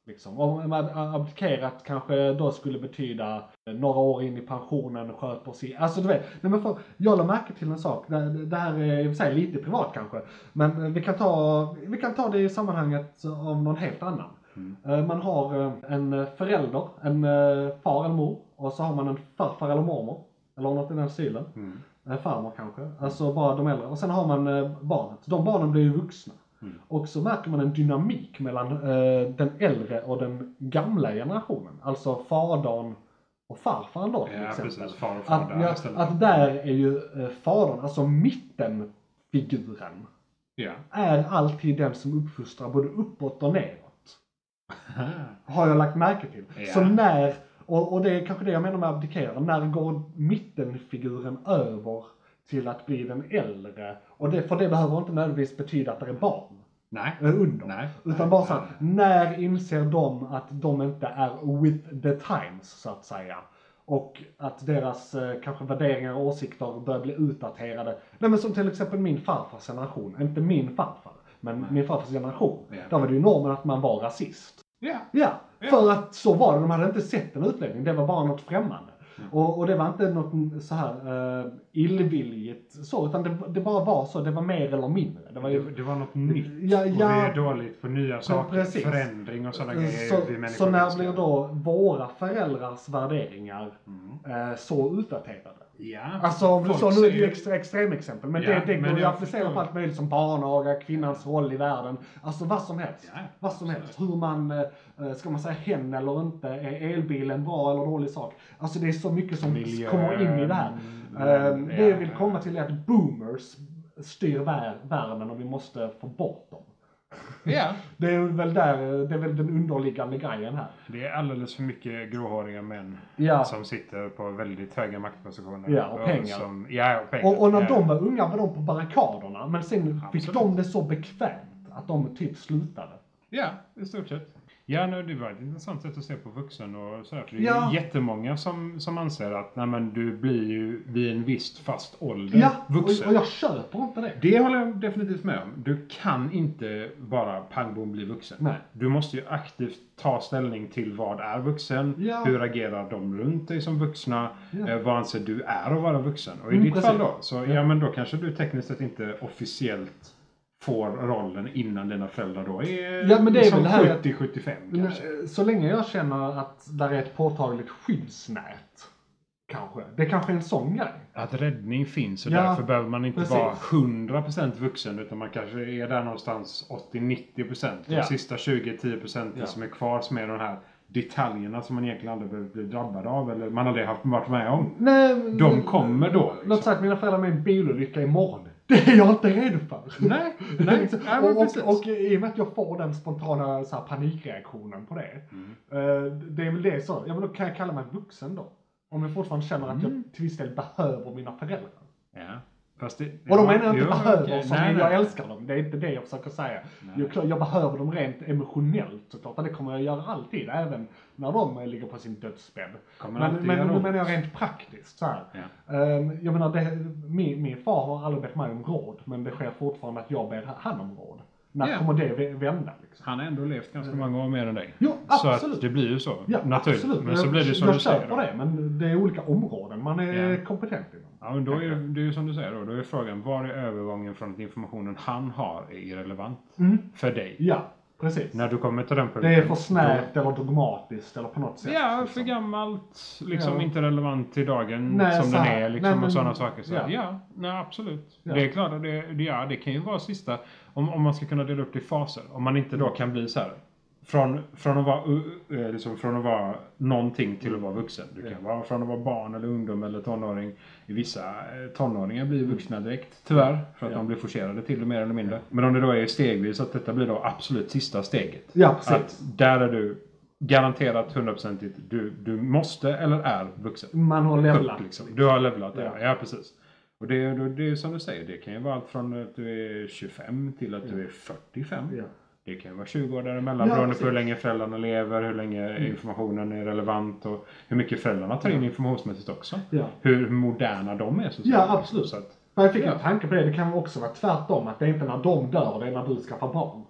Liksom. Om man abdikerat kanske då skulle betyda eh, några år in i pensionen, sköter sig. Alltså du vet, nej men för, jag la märke till en sak, det, det här är i och för sig lite privat kanske, men eh, vi kan ta, vi kan ta det i sammanhanget av någon helt annan. Eh, Man har eh, en förälder, en eh, far eller mor, och så har man en farfar eller mormor, eller något i den stilen. Mm. Eh, farmor kanske, alltså bara de äldre. Och sen har man eh, barnet. De barnen blir ju vuxna. Mm. Och så märker man en dynamik mellan eh, den äldre och den gamla generationen. Alltså fadern och farfaren då till Ja, exempel. precis. Far och far Att, där ja, att där är ju eh, fadern, alltså mittenfiguren, Ja. är alltid den som uppfostrar både uppåt och neråt. Har jag lagt märke till. Ja. Så när, och, och det är kanske det jag menar med abdikera, när går mittenfiguren över till att bli den äldre? Och det, för det behöver inte nödvändigtvis betyda att det är barn Nej. under. Nej. Utan bara så här, när inser de att de inte är with the times, så att säga? Och att deras eh, kanske värderingar och åsikter börjar bli utdaterade. Nej men som till exempel min farfars generation, inte min farfar, men min farfars generation. Ja. Där var det ju normen att man var rasist. Ja. Ja, Ja. för att så var det. De hade inte sett en utlänning. Det var bara något främmande. Och, och det var inte något så här uh, illvilligt så, utan det, det bara var så. Det var mer eller mindre. Det var Det, ju, det var något nytt. Ja, Och ja. vi är dåligt på nya saker. precis. Förändring och sådana grejer. så, vi så när blir då våra föräldrars värderingar Mm. eh, så utdaterade? Ja. Alltså om du så, nu är det ju säger- extra, extremexempel, men Ja, det, det men går ju att applicera på allt möjligt som barnaga, kvinnans roll i världen, alltså vad som helst. Ja, vad som helst. Hur man, eh, ska man säga hen eller inte, är elbilen bra eller dålig sak? Alltså det är så mycket som Miljö, kommer in i det här. mm, det ja, jag vill komma till är att boomers styr vär- världen och vi måste få bort dem. Ja. Det är väl där, det är väl den underliggande grejen här. Det är alldeles för mycket gråhåriga män Ja. som sitter på väldigt höga maktpositioner. Ja, och pengar. Som, ja, och pengar. Och, och när ja. de var unga var de på barrikaderna, men sen fick Absolut. de det så bekvämt att de typ slutade. Ja, i stort sett. Ja, nu, det var ett intressant sätt att se på vuxen och sådär. För det är Ja. jättemånga som, som anser att nej, men, du blir ju vid en viss fast ålder Ja, vuxen. och, och jag köper inte det. Det håller jag definitivt med om. Du kan inte bara pang bom bli vuxen. Nej. Du måste ju aktivt ta ställning till vad är vuxen, Ja. hur agerar de runt dig som vuxna, Ja. eh, vad anser du är att vara vuxen. Och i Mm, ditt precis. fall då, så ja. men då kanske du tekniskt sett inte officiellt får rollen innan dina föräldrar då är Ja, men det är liksom väl det här att- 70-75 kanske. Så länge jag känner att där är ett påtagligt skyddsnät, kanske. Det är kanske är en sån grej. Att räddning finns och Ja, därför behöver man inte precis. vara 100% vuxen utan man kanske är där någonstans 80-90%. De Ja. sista 20-10% Ja. som är kvar som är de här detaljerna som man egentligen aldrig behöver bli drabbad av eller man aldrig haft varit med om. Nej, De kommer då. Liksom. Låt säga att mina föräldrar är med i en bilolycka imorgon. Det är jag inte redo för. Nej, nej, Liksom, nej och, och, och i och med att jag får den spontana så här, panikreaktionen på det. Mm. eh, det är väl det så. Ja men då kan jag kalla mig vuxen då. Om jag fortfarande känner att jag Mm. till viss del behöver mina föräldrar. Ja. Fast det, Och då menar jag inte jo, behöver okej. som Nej, jag nej. älskar dem. Det är inte det jag försöker säga. Jag, jag behöver dem rent emotionellt såklart. Och det kommer jag göra alltid. Även när de ligger på sin dödsbädd. Kommer Men, men nu menar jag rent praktiskt så här. Ja. Ehm, jag menar, det, min, min far har aldrig bett mig om råd. Men det sker fortfarande att jag ber han om råd. När Ja. kommer det vä- vända? Liksom? Han har ändå levt ganska många år mer än dig. Så absolut. att det blir ju så. Ja, naturligt. absolut. Men så blir det som jag du säger. köper Då. det, men det är olika områden man är Ja. kompetent inom. Ja, men då är det, är ju som du säger då. Då är frågan, var är övergången från att informationen han har är irrelevant för dig? Ja, precis. När du kommer till den punkten. Det är för snävt eller dogmatiskt eller på något sätt. Ja, liksom. för gammalt. Liksom Ja. inte relevant till dagen Nej, som den är. Liksom, Nej, men- och sådana saker. Så, ja. ja. nej absolut. Ja. Det är klart det, det, ja, det kan ju vara sista. Om, om man ska kunna dela upp det i faser. Om man inte då kan bli så här. Från, från, att vara, uh, liksom, från att vara någonting till att vara vuxen. Du kan vara från att vara barn eller ungdom eller tonåring. I vissa eh, tonåringar blir vuxna direkt, tyvärr. För att Ja. de blir forcerade till det mer eller mindre. Men om det då är stegvis, att detta blir då absolut sista steget. Ja, precis. Att där är du garanterat hundraprocentigt, du, du måste eller är vuxen. Man har levlat. Punkt, liksom. Du har levlat, ja. Ja. precis. Och det, är- det är som du säger, det kan ju vara allt från att du är 25 till att du är 45. Ja. Det kan ju vara 20 år däremellan Ja, beroende på hur precis. länge föräldrarna lever, hur länge informationen är relevant och hur mycket föräldrarna tar in informationsmässigt också. Ja. Hur moderna de är. Så Ja, absolut. Så att, Men jag fick Ja. en tanke på det, det kan också vara tvärtom. Att det är inte när de dör, det är när du skaffar barn.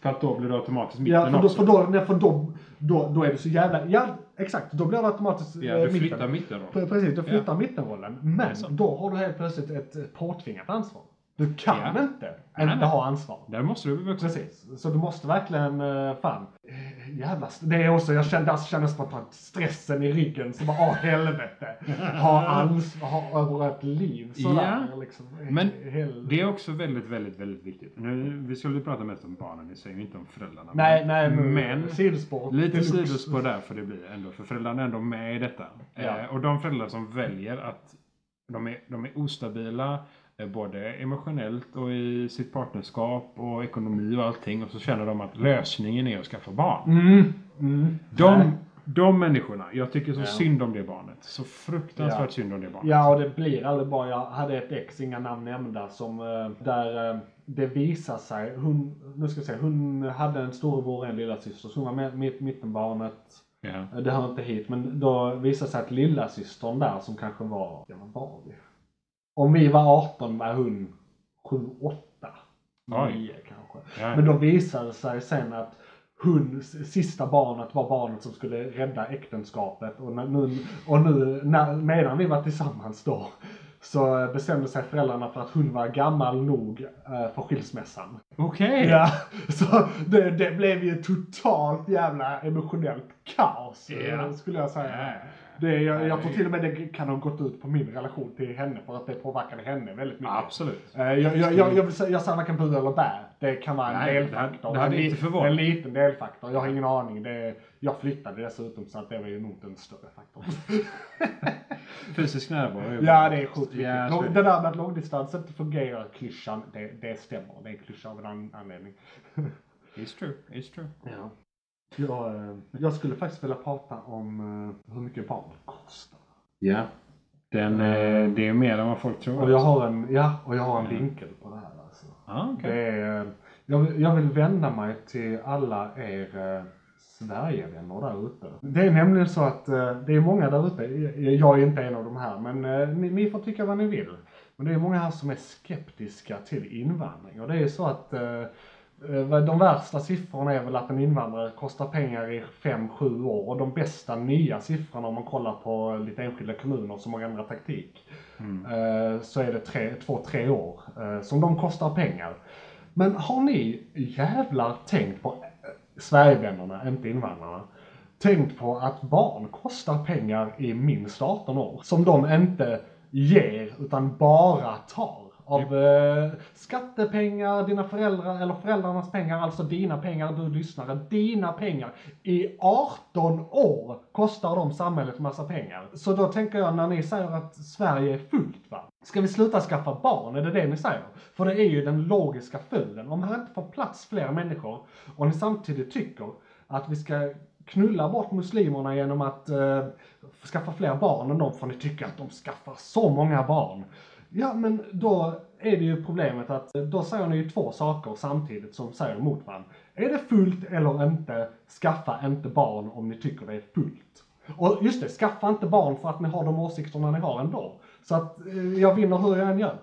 för att då blir det automatiskt mitten Ja, för då, också. för då, nej, för då, då, då är det så jävla... Ja, exakt. Då blir det automatiskt ja, eh, du flyttar mitten då. Pre- Precis, du flyttar mittenrollen. Men då har du helt plötsligt ett eh, påtvingat ansvar. Du kan Ja. inte Nej, inte nej. ha ansvar. Där måste du bli vuxen. Precis. Så du måste verkligen, eh, fan. eh, Jävla, det är också, jag kände, alltså, kände spontant stressen i ryggen. Så bara, åh helvete. Ha ansvar ha över ett liv sådär. Liksom. Men Hel- Det är också väldigt, väldigt, väldigt viktigt. Nu, vi skulle prata mest om barnen i sig, inte om föräldrarna. Nej, nej, men, men sidospår. lite sidospår där får det bli ändå. För föräldrarna är ändå med i detta. Ja. Eh, och de föräldrar som väljer att de är, de är ostabila både emotionellt och i sitt partnerskap och ekonomi och allting. Och så känner de att lösningen är att skaffa barn. Mm, mm. De, de människorna, jag tycker så Ja. synd om det barnet. Så fruktansvärt Ja. synd om det barnet. Ja, och det blir aldrig bra. Jag hade ett ex, inga namn nämnda, som eh, där eh, det visar sig, hon, nu ska jag säga, hon hade en storebror och en lillasyster, så hon var med, mitt, mittenbarnet. Ja. Eh, Det hör inte hit, men då visade sig att lillasystern där som kanske var, ja vad var vi? Om vi var 18 var hon 7, 8, Oj. 9 kanske. Ja. Men då visade det sig sen att hon, sista barnet var barnet som skulle rädda äktenskapet och nu, och nu när, medan vi var tillsammans då så bestämde sig föräldrarna för att hon var gammal nog eh, för skilsmässan. Okej. Ja, så det, det blev ju totalt jävla emotionellt kaos eh, skulle jag säga. Ja. Det, jag, jag tror till och med det kan ha gått ut på min relation till henne för att det påverkade henne väldigt mycket. Absolut. Eh, Jag, jag, jag, jag, vill säga- jag säger varken bu eller bä. Det kan vara en Nej, delfaktor. det hade en, inte förvånat. en liten delfaktor. Jag har ingen aning. Det, jag flyttade dessutom så att det var ju nog en större faktor. Fysisk närvaro. är ja, det är sjukt viktigt. Ja, det det. där med att långdistans inte fungerar, klyschan, det, det stämmer. Det är en klyscha av en an- anledning. It's true. It's true. Ja. Jag, eh, jag skulle faktiskt vilja prata om eh, hur mycket barn kostar. Ja. Den, eh, det är mer än vad folk tror. Och jag har en, ja, och jag har en vinkel på det här alltså. Ah, okej. Det är, jag, vill, jag vill vända mig till alla er Sverigevänner där ute. Det är nämligen så att det är många där ute, jag- är inte en av de här, men ni, ni får tycka vad ni vill. Men det är många här som är skeptiska till invandring. Och det är så att de värsta siffrorna är väl att en invandrare kostar pengar i 5-7 år. Och de bästa nya siffrorna om man kollar på lite enskilda kommuner som har ändrat taktik. eh, Så är det 2-3 år eh, som de kostar pengar. Men har ni jävlar tänkt på, eh, Sverigevännerna, inte invandrarna, tänkt på att barn kostar pengar i minst 18 år. Som de inte ger, utan bara tar. Av eh, skattepengar, dina föräldrar, eller föräldrarnas pengar, alltså dina pengar, du lyssnare, dina pengar. I 18 år kostar de samhället massa pengar. Så då tänker jag när ni säger att Sverige är fullt va? Ska vi sluta skaffa barn? Är det det ni säger? För det är ju den logiska följden. Om här inte får plats fler människor och ni samtidigt tycker att vi ska knulla bort muslimerna genom att eh, skaffa fler barn än dem för ni tycker att de skaffar så många barn. Ja, men då är det ju problemet att eh, då säger ni ju två saker samtidigt som säger emot varandra. Är det fullt eller inte? Skaffa inte barn om ni tycker det är fullt. Och just det, skaffa inte barn för att ni har de åsikterna ni har ändå. Så att eh, jag vinner hur jag än gör.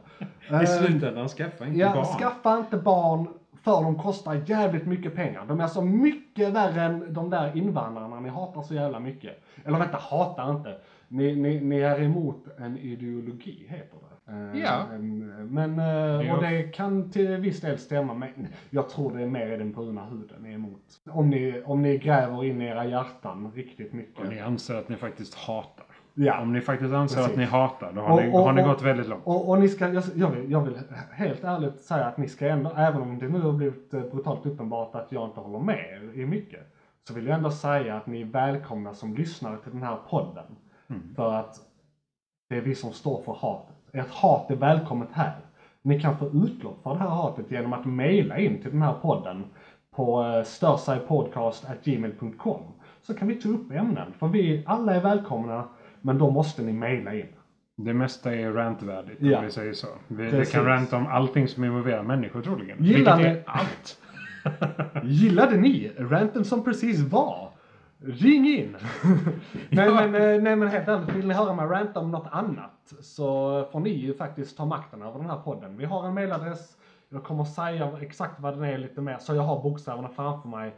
I slutändan, skaffa inte Ja, barn. skaffa inte barn för de kostar jävligt mycket pengar. De är alltså mycket värre än de där invandrarna ni hatar så jävla mycket. Eller vänta, hatar inte. Ni, ni, ni är emot en ideologi, heter det. Ja. en- Men, eh, och det kan till viss del stämma, men jag tror det är mer i den bruna huden ni är emot. Om ni, om ni gräver in i era hjärtan riktigt mycket. Och ni anser att ni faktiskt hatar. Ja. Om ni faktiskt anser Precis. att ni hatar, då har, Och- ni, och- har ni och- gått väldigt långt. Och, ni ska, jag, jag, vill, jag vill helt ärligt säga att ni ska ändå, även om det nu har blivit eh, brutalt uppenbart att jag inte håller med er i mycket, så vill jag ändå säga att ni är välkomna som lyssnare till den här podden. För att det är vi som står för hatet. Ert hat är välkommet här. Ni kan få utlopp för det här hatet genom att mejla in till den här podden på eh, störsajpodcast.gmail.com så kan vi ta upp ämnen. För vi alla är välkomna, men då måste ni mejla in. Det mesta är rantvärdigt Ja. om vi säger så. Vi, vi kan ranta om allting som involverar människor troligen. Gillar Vilket är allt. Gillade ni ranten som precis var? Ring in! nej, men, eh, nej men helt ärligt, vill ni höra mig ranta om något annat så får ni ju faktiskt ta makten över den här podden. Vi har en mailadress, jag kommer säga exakt vad den är lite mer så jag har bokstäverna framför mig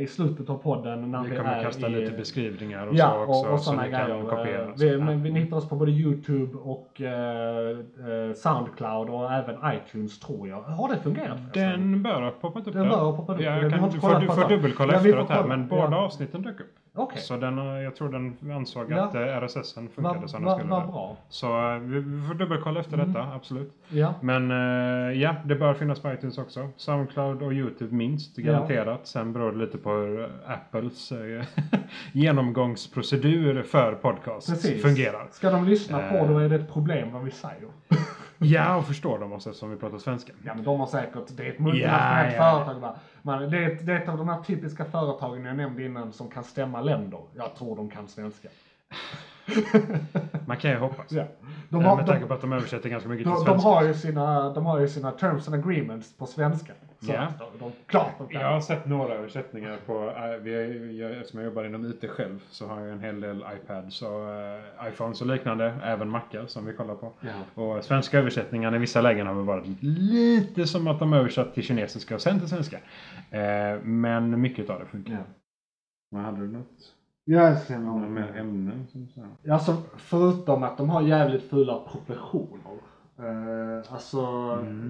i slutet av podden när vi, Vi kommer kasta i, lite beskrivningar och Ja, så också. och, och så ni kan kopiera. Eh. Vi, men vi hittar oss på både YouTube och eh, eh, Soundcloud och även iTunes tror jag. Har det fungerat förresten? Den bör ha poppat upp Den där. bör ha poppat upp. Ja, jag kan, du får, du får dubbelkolla Ja, efteråt här, men båda avsnitten dök upp. Okej. Så den, har- jag tror den ansåg Ja. att eh, RSSen funkade Vad som den va, skulle. va bra. Så eh, vi, vi får dubbelkolla efter detta, absolut. Ja. Men eh, ja, det bör finnas på iTunes också. Soundcloud och YouTube minst, garanterat. Sen beror det lite på hur Apples eh, genomgångsprocedur för podcasts Precis. fungerar. Ska de lyssna på Eh. då är det ett problem vad vi säger. Ja, och förstår de oss eftersom vi pratar svenska. Ja men de har säkert, det är ett multinationellt Ja, ja, ja. företag va. Man, det, är ett, det är ett av de här typiska företagen jag nämnde innan som kan stämma länder. Jag tror de kan svenska. Man kan ju hoppas. Ja. De, Eh, har, med tanke på de, att de översätter ganska mycket de, till de, svenska. har ju sina, de har ju sina terms and agreements på svenska. Så Ja. de, de, klart de kan. Jag har sett några översättningar på, äh, vi, är- jag, eftersom jag jobbar inom IT själv så har jag en hel del iPads och äh, iPhones och liknande, även Macar som vi kollar på. Ja. Och svenska översättningar i vissa lägen har väl varit lite som att de översatt till kinesiska och sen till svenska. Eh, men mycket av det funkar. Ja. Men hade du något? Ja, jag ser Några nog. mer ämnen? Som så? Alltså förutom att de har jävligt fula proportioner. Eh, alltså,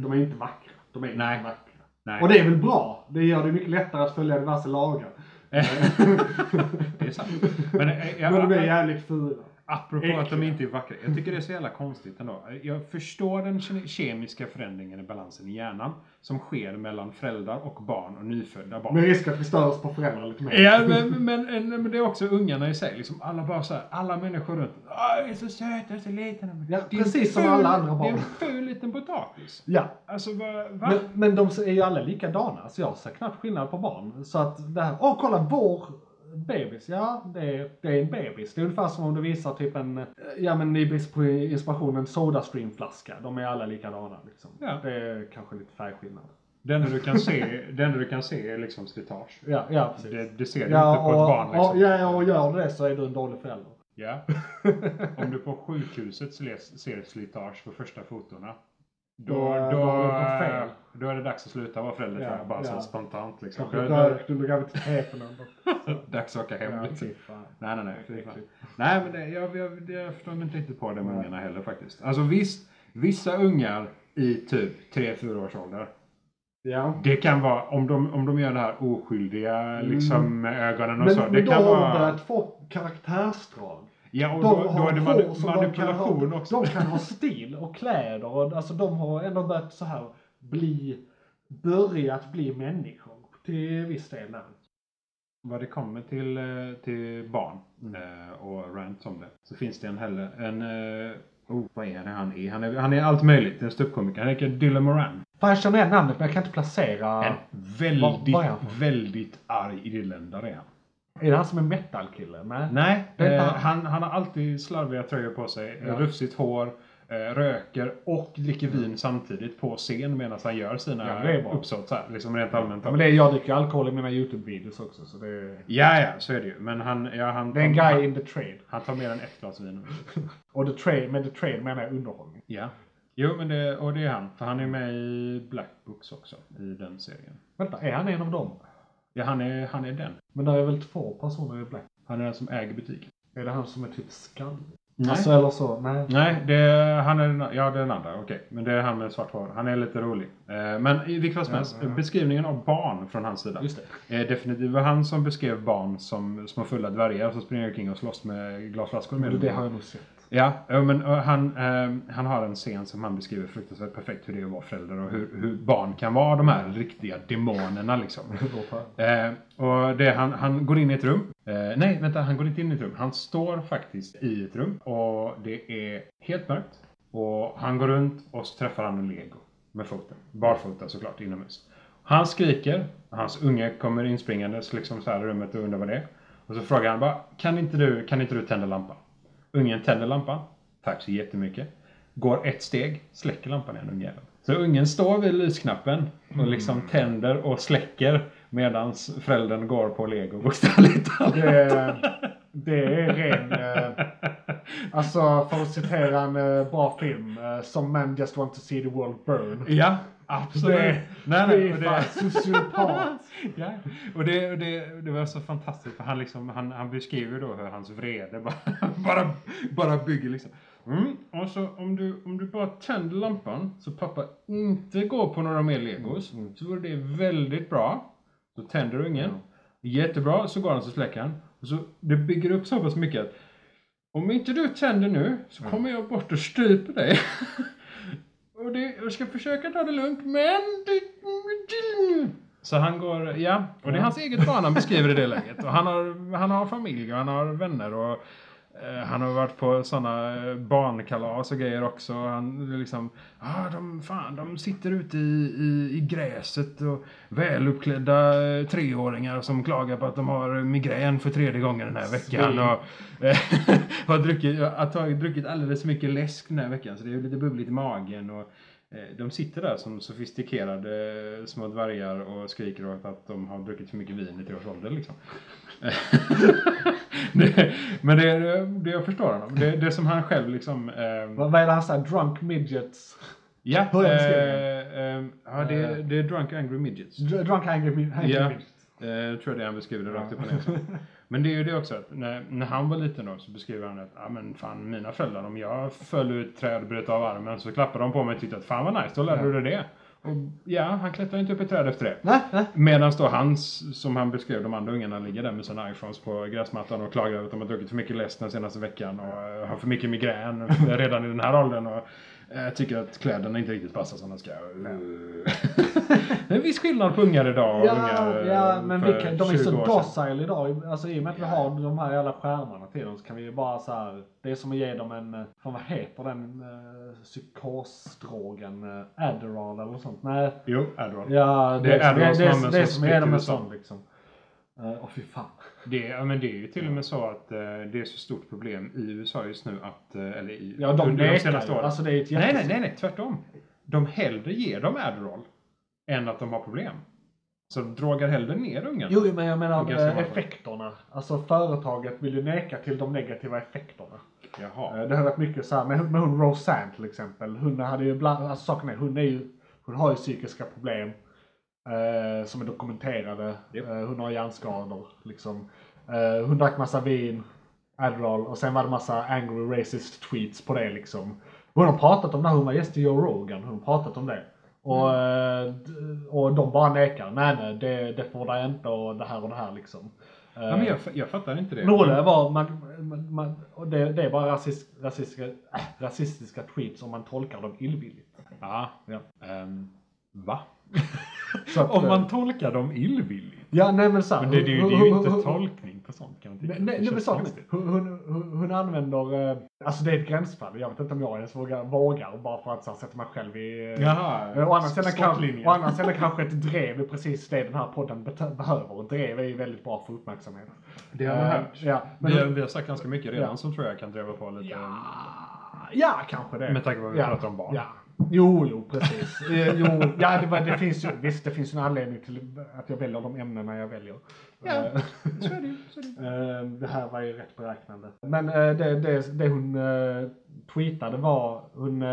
de är inte vackra. De är inte Nej. vackra. Nej. Och det är väl bra. Det gör det mycket lättare att följa diverse lagar. det är sant. Men, eh, jag, Men de är jävligt fula. Apropå Äckliga. att de inte är vackra. Jag tycker det är så jävla konstigt ändå. Jag förstår den ke- kemiska förändringen i balansen i hjärnan som sker mellan föräldrar och barn och nyfödda barn. Med risk att vi stör oss på föräldrar lite mer. Ja, men, men, men, det är också ungarna i sig. Liksom alla bara så här, alla människor runt. "Åh, jag är så söt, jag är så liten. Ja, precis som ful- alla andra barn. Det är en ful liten potatis. Ja. Alltså, vad... Va? Men, men de är ju alla likadana, så jag ser knappt skillnad på barn. Så att det här, åh kolla vår bebis, ja det är, det är en bebis. Det är ungefär som om du visar typ en, eh, ja men i brist på inspiration, en Sodastream-flaska. De är alla likadana liksom. Ja. Det är kanske lite färgskillnad. Det enda du kan se, det enda du kan se är liksom slitage. Ja, ja precis. Det, det ser du ja, inte på ett barn liksom. och, ja, och gör du det så är du en dålig förälder. Ja. Om du på sjukhuset ser- ser slitage på första fotona. Då, Då- då, då är då är det dags att sluta vara förälder Ja, jag. Bara så ja. här spontant liksom. Kanske rökt under graviditeten. dags att åka hem Ja, liksom. Nej, nej, nej. Nej, men det, jag, jag, jag förstår mig inte riktigt på det med ungarna heller faktiskt. Alltså visst, vissa ungar i typ 3-4 års ålder. Ja. Det kan vara, om de, om de gör det här oskyldiga liksom med ögonen och Men, så. Det men då kan har de vara... börjat få karaktärsdrag. Ja, och De då, då är det mani- som de manipulation ha, också. de kan ha stil och kläder och alltså de har ändå börjat så här bli, börjat bli människor till viss del nu. Vad det kommer till, eh, till barn eh, och rant om det så finns det en heller en eh, Oh, vad är det han är? Han är, han är allt möjligt. En ståuppkomiker. Han heter Dylan Moran. Fan jag känner igen namnet men jag kan inte placera. En väldigt, väldigt arg irländare är han. Är det han som är metalkille? Nej. Nej, eh, han. han, han har alltid slarviga tröjor på sig. Ja. Rufsigt hår. eh, Röker och dricker vin samtidigt på scen medan han gör sina Ja, det är bra. uppsåt. Så här, liksom rent allmänt. Ja, men det är, jag dricker alkohol i mina YouTube-videos också så det är... Ja, ja, så är det ju. Men han, ja, han, Det är en han, guy in the trade. han tar mer än ett glas vin. Och the trade, med the trade menar jag underhållning. Ja. Jo, men det, och det är han. För han är med i Black Books också, i den serien. Vänta, är han en av dem? Ja, han är, han är den. Men det är väl två personer i Black? Han är den som äger butiken. Är det han som är typ skallig? Nej. Alltså eller så, nej. Nej, det är, han är den, ja, det är den andra. Okej, men det är han med svart hår. Han är lite rolig. Eh, men i vilket fall som helst, ja. beskrivningen av barn från hans sida. Just det. är definitivt det var han som beskrev barn som små fulla dvärgar som springer omkring och slåss med glasflaskor. Med det har jag nog sett. Ja, men han, eh, han har en scen som han beskriver fruktansvärt perfekt hur det är att vara förälder och hur, hur barn kan vara de här riktiga demonerna liksom. Eh, och det, han, han går in i ett rum. Eh, nej, vänta, han går inte in i ett rum. Han står faktiskt i ett rum och det är helt mörkt. Och han går runt och så träffar han en lego med foten. Barfota såklart inomhus. Han skriker. Hans unge kommer inspringandes liksom så här i rummet och undrar vad det är. Och så frågar han bara, kan inte du, kan inte du tända lampan? Ungen tänder lampan. Tack så jättemycket. Går ett steg, släcker lampan igen ungjäveln. Så ungen står vid lysknappen och liksom tänder och släcker medan föräldern går på lego bokstavligt talat. Det, det är ren... Alltså för att citera en eh, bra film. Eh, Some men just want to see the world burn. Ja, absolut. Det, nej, nej, och det, sociopat. ja. och det, och det, det var så fantastiskt för han, liksom, han, han beskriver då hur hans vrede bara, bara, bara bygger liksom. Mm. Och så om du, om du bara tänder lampan så pappa inte går på några mer legos så vore det väldigt bra. Så tänder ungen. Jättebra, så går han så släcker han. Och så, det bygger upp så pass mycket att om inte du tänder nu så kommer jag bort och stryper dig. och det, jag ska försöka ta det lugnt men... Så han går, ja. Och det är hans eget barn han beskriver i det läget. Och han har, han har familj och han har vänner och han har varit på sådana barnkalas och grejer också. Han liksom, ah, de, fan, de sitter ute i, i, i gräset och väluppklädda eh, treåringar som klagar på att de har migrän för tredje gången den här veckan. Och, eh, har druckit, har tagit, druckit alldeles för mycket läsk den här veckan så det är lite bubbligt i magen. Och, eh, de sitter där som sofistikerade eh, små dvärgar och skriker åt att de har druckit för mycket vin i tre års ålder. Liksom. det, men det, det jag förstår honom. Det, det som han själv liksom... Eh, Vad vad är det han säger? Drunk midgets? ja, är eh, eh, ja det, det är Drunk Angry Midgets. Dr- Drunk angry, angry Ja. midgets. Eh, tror jag det han beskriver det rakt upp och ner. Men det är ju det också att när, när han var liten då så beskriver han att, ja men fan mina föräldrar om jag föll ur ett träd och bröt av armen så klappade de på mig och tyckte att fan vad nice, då lärde du dig det. Och ja, han klättrar inte upp i ett träd efter det. Nej, nej. Medan då hans, som han beskrev, de andra ungarna ligger där med sina iPhones på gräsmattan och klagar över att de har druckit för mycket läsk den senaste veckan och eh, har för mycket migrän redan i den här åldern och eh, tycker att kläderna inte riktigt passar som de ska. det är en viss skillnad på ungar idag och Ja, ungar eh, ja, men vi kan, de är 20 så docile idag. Alltså i och med att vi har de här jävla skärmarna till dem så kan vi ju bara så här. Det är som att ge dem en, eh, fan vad heter den uh, psykosdrogen? Uh, Adderall eller något sånt? Nej. Jo, Adderall. Ja, Det är det, det, Adderall som det, det, används det är som som att ge dem en sån liksom. Uh, Åh fy fan. Det, ja, men det är ju till och med så att eh, det är så stort problem i USA just nu att, eh, eller i, Ja, de under de senaste åren. Alltså det är ett nej, nej, nej, nej, tvärtom. De hellre ger dem Adderall än att de har problem. Så de drogar hellre ner ungarna. Jo, men jag menar eh, effekterna. Alltså företaget vill ju neka till de negativa effekterna. Jaha. Eh, Det har varit mycket så här med, med hon Roseanne till exempel. Hon hade ju bland, alltså saken är, hon är ju, hon har ju psykiska problem. Eh, som är dokumenterade. Japp. Eh, hon har hjärnskador liksom. Eh, hon drack massa vin, Adderall och sen var det massa angry racist tweets på det liksom. Hon har pratat om det, hon var gäst i Joe Rogan, hon har pratat om det. Och, eh, d- och de bara nekar, nej nej det, det får det inte och det här och det här liksom. Eh, Ja, men jag, jag fattar inte det. roliga var, man, man, man, och det, det är bara rasist, rasistiska, äh, rasistiska tweets om man tolkar dem illvilligt. Ja. Ja. Ehm, va? Att, Om man eh, tolkar dem illvilligt? Ja, nej men såhär. Men det, det, det är ju inte tolkning på sånt kan man tycka. Nej, nej, men saken hon, hon, hon, använder, eh, alltså det är ett gränsfall. Jag vet inte om jag ens vågar, vågar bara för att så här, sätta mig själv i... eh, Jaha, Å andra, sidan kan, å andra sidan kanske ett drev är precis det den här podden behöver. Och drev är ju väldigt bra för uppmärksamhet. Det har Eh, hört. Ja, men, Vi har, vi har sagt ganska mycket redan Ja. som tror jag kan driva på lite. ja, ja, kanske det. Med tanke på vad vi ja, pratar om barn. Ja, Jo, jo, precis. Jo, ja, det, var, det finns ju, visst, det finns en anledning till att jag väljer de ämnena jag väljer. Ja, Eh, Så är det ju. det. Eh, Det här var ju rätt beräknande. Men eh, det, det, det hon tweetade var, hon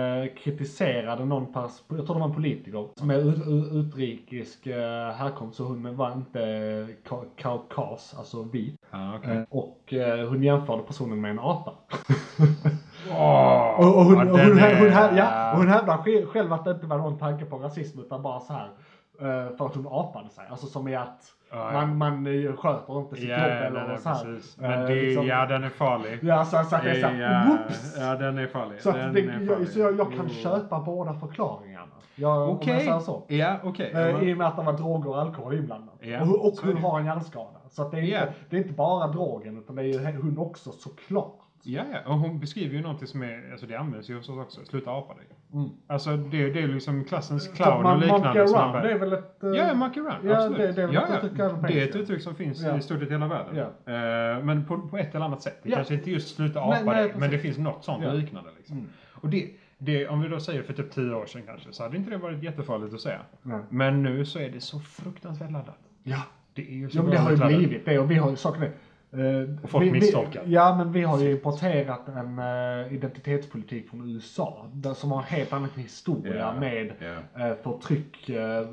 kritiserade någon pers, jag tror det var en politiker, som ut, utrikisk härkomst, så hon var inte ka- kaukas, alltså vit. Okej. Eh, Och hon jämförde personen med en apa. Åh, Och, och hon, ja, och hon, hon, hä- ja, hon hävdar sj- själv att det inte var någon tanke på rasism utan bara så här eh, för att hon apade sig. Alltså som i att Ja, ja. man, man eh, sköter inte sitt Ja, jobb ja, eller den så är här. Eh, Men det, liksom- ja, den är farlig. Ja, så, så att det är såhär, Ja, whoops! ja, den är farlig. Så, den det, är jag, farlig. så jag, jag kan Mm. köpa båda förklaringarna. Jag, Om jag Okej. så. Ja, okej. Eh, Ja, I och med att det var droger och alkohol inblandat. Ja, och och så hon har en hjärnskada. Så att det, är inte, Ja. det är inte bara drogen utan det är ju hon också såklart. Ja, ja, och hon beskriver ju någonting som är, alltså det används ju hos oss också, sluta apa dig. Mm. Alltså det, det är liksom klassens clown och man- liknande. monkey bara- det är väl ett... eh, Ja, monkey around. Ja, absolut. det- det är ja, ett ja. Det är ett uttryck som finns Ja. i stort sett hela världen. Eh, men på, på ett eller annat sätt. Det kanske inte just sluta apa Nej, nej, dig, men precis. det finns något sånt liknande. Liksom. Mm. Och det, det, om vi då säger för typ tio år sedan kanske, så hade inte det varit jättefarligt att säga. Nej. Men nu så är det så fruktansvärt laddat. Ja. Det är ju så Ja men det har ju blivit det och vi har ju saken är, eh, Och folk vi, vi, misstolkar. Ja men vi har ju importerat en eh, identitetspolitik från USA där, som har en helt annan historia Ja, med ja. eh, förtryck eh,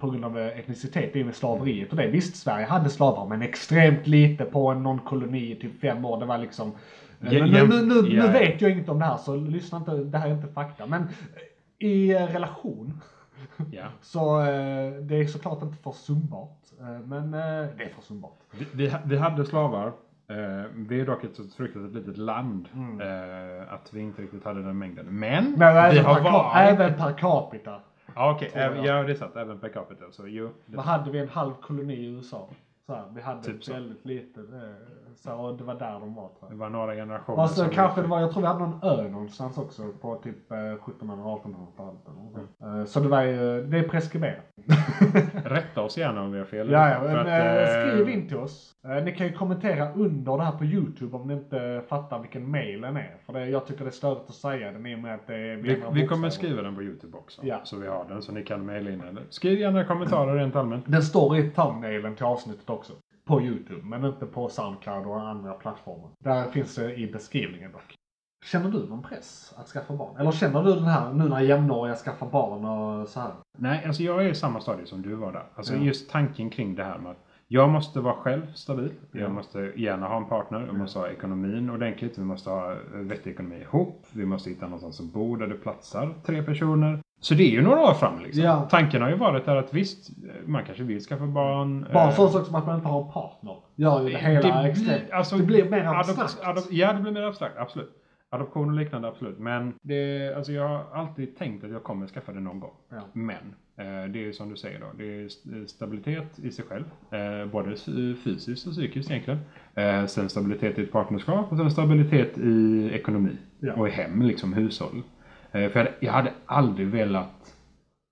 på grund av etnicitet i med slaveriet. Och det visst, Sverige hade slavar men extremt lite på en någon koloni i typ fem år. Det var liksom eh, Ja, nu, nu, nu, ja, nu vet jag inget om det här så lyssna inte, det här är inte fakta. Men eh, i eh, relation Ja. så eh, det är såklart inte försumbart. Eh, men eh, det är försumbart. Vi, vi, vi hade slavar. Eh, vi är dock ett så fruktansvärt litet land. Mm. Eh, att vi inte riktigt hade den mängden. Men, Men vi även, har varit... även per capita. Ja, okej. även- Ja, det är sant. Även per capita. Så jo. Det, Vad hade vi en halv koloni i USA? Så här, vi hade Typ så. väldigt lite. eh, Så, och det var där de var tror det jag. var några generationer. Alltså, som- kanske det var, jag tror vi hade någon ö någonstans också på typ eh, 1700-1800-talet. eller något sånt. Eh, Så det var ju, det är preskriberat. Rätta oss gärna om vi har fel. Ja, ja, men att, eh, eh, skriv in till oss. Eh, Ni kan ju kommentera under det här på YouTube om ni inte fattar vilken mail den är. För det, jag tycker det är störigt att säga den i och med att det är Vi, vi kommer skriva den på Youtube också. Ja. Så vi har den så ni kan mejla in eller skriv gärna kommentarer rent allmänt. Den står i thumbnailen till avsnittet också. På YouTube, men inte på Soundcloud och andra plattformar. Där finns det i beskrivningen dock. Känner du någon press att skaffa barn? Eller känner du den här nu när jämnåriga skaffar barn och så här? Nej, alltså jag är i samma stadie som du var där. Alltså Ja. just tanken kring det här med att jag måste vara själv stabil. Ja. Jag måste gärna ha en partner. Jag måste ha ekonomin ordentligt. Vi måste ha vettig ekonomi ihop. Vi måste hitta någonstans att bo där det platsar tre personer. Så det är ju några år fram liksom. Ja. Tanken har ju varit där att visst, eh, man kanske vill skaffa barn. Bara eh, sån sak som att man inte har en partner. Gör ju det hela extremt. alltså, det blir mer abstrakt. adop- ja, det blir mer abstrakt. Absolut. Adoption och liknande, absolut. Men det, alltså jag har alltid tänkt att jag kommer skaffa det någon gång. Ja. Men eh, det är som du säger då. Det är st- stabilitet i sig själv. Eh, både fysiskt och psykiskt egentligen. Eh, sen stabilitet i ett partnerskap och sen stabilitet i ekonomi. Ja. Och i hem, liksom hushåll. Eh, för jag hade, aldrig velat,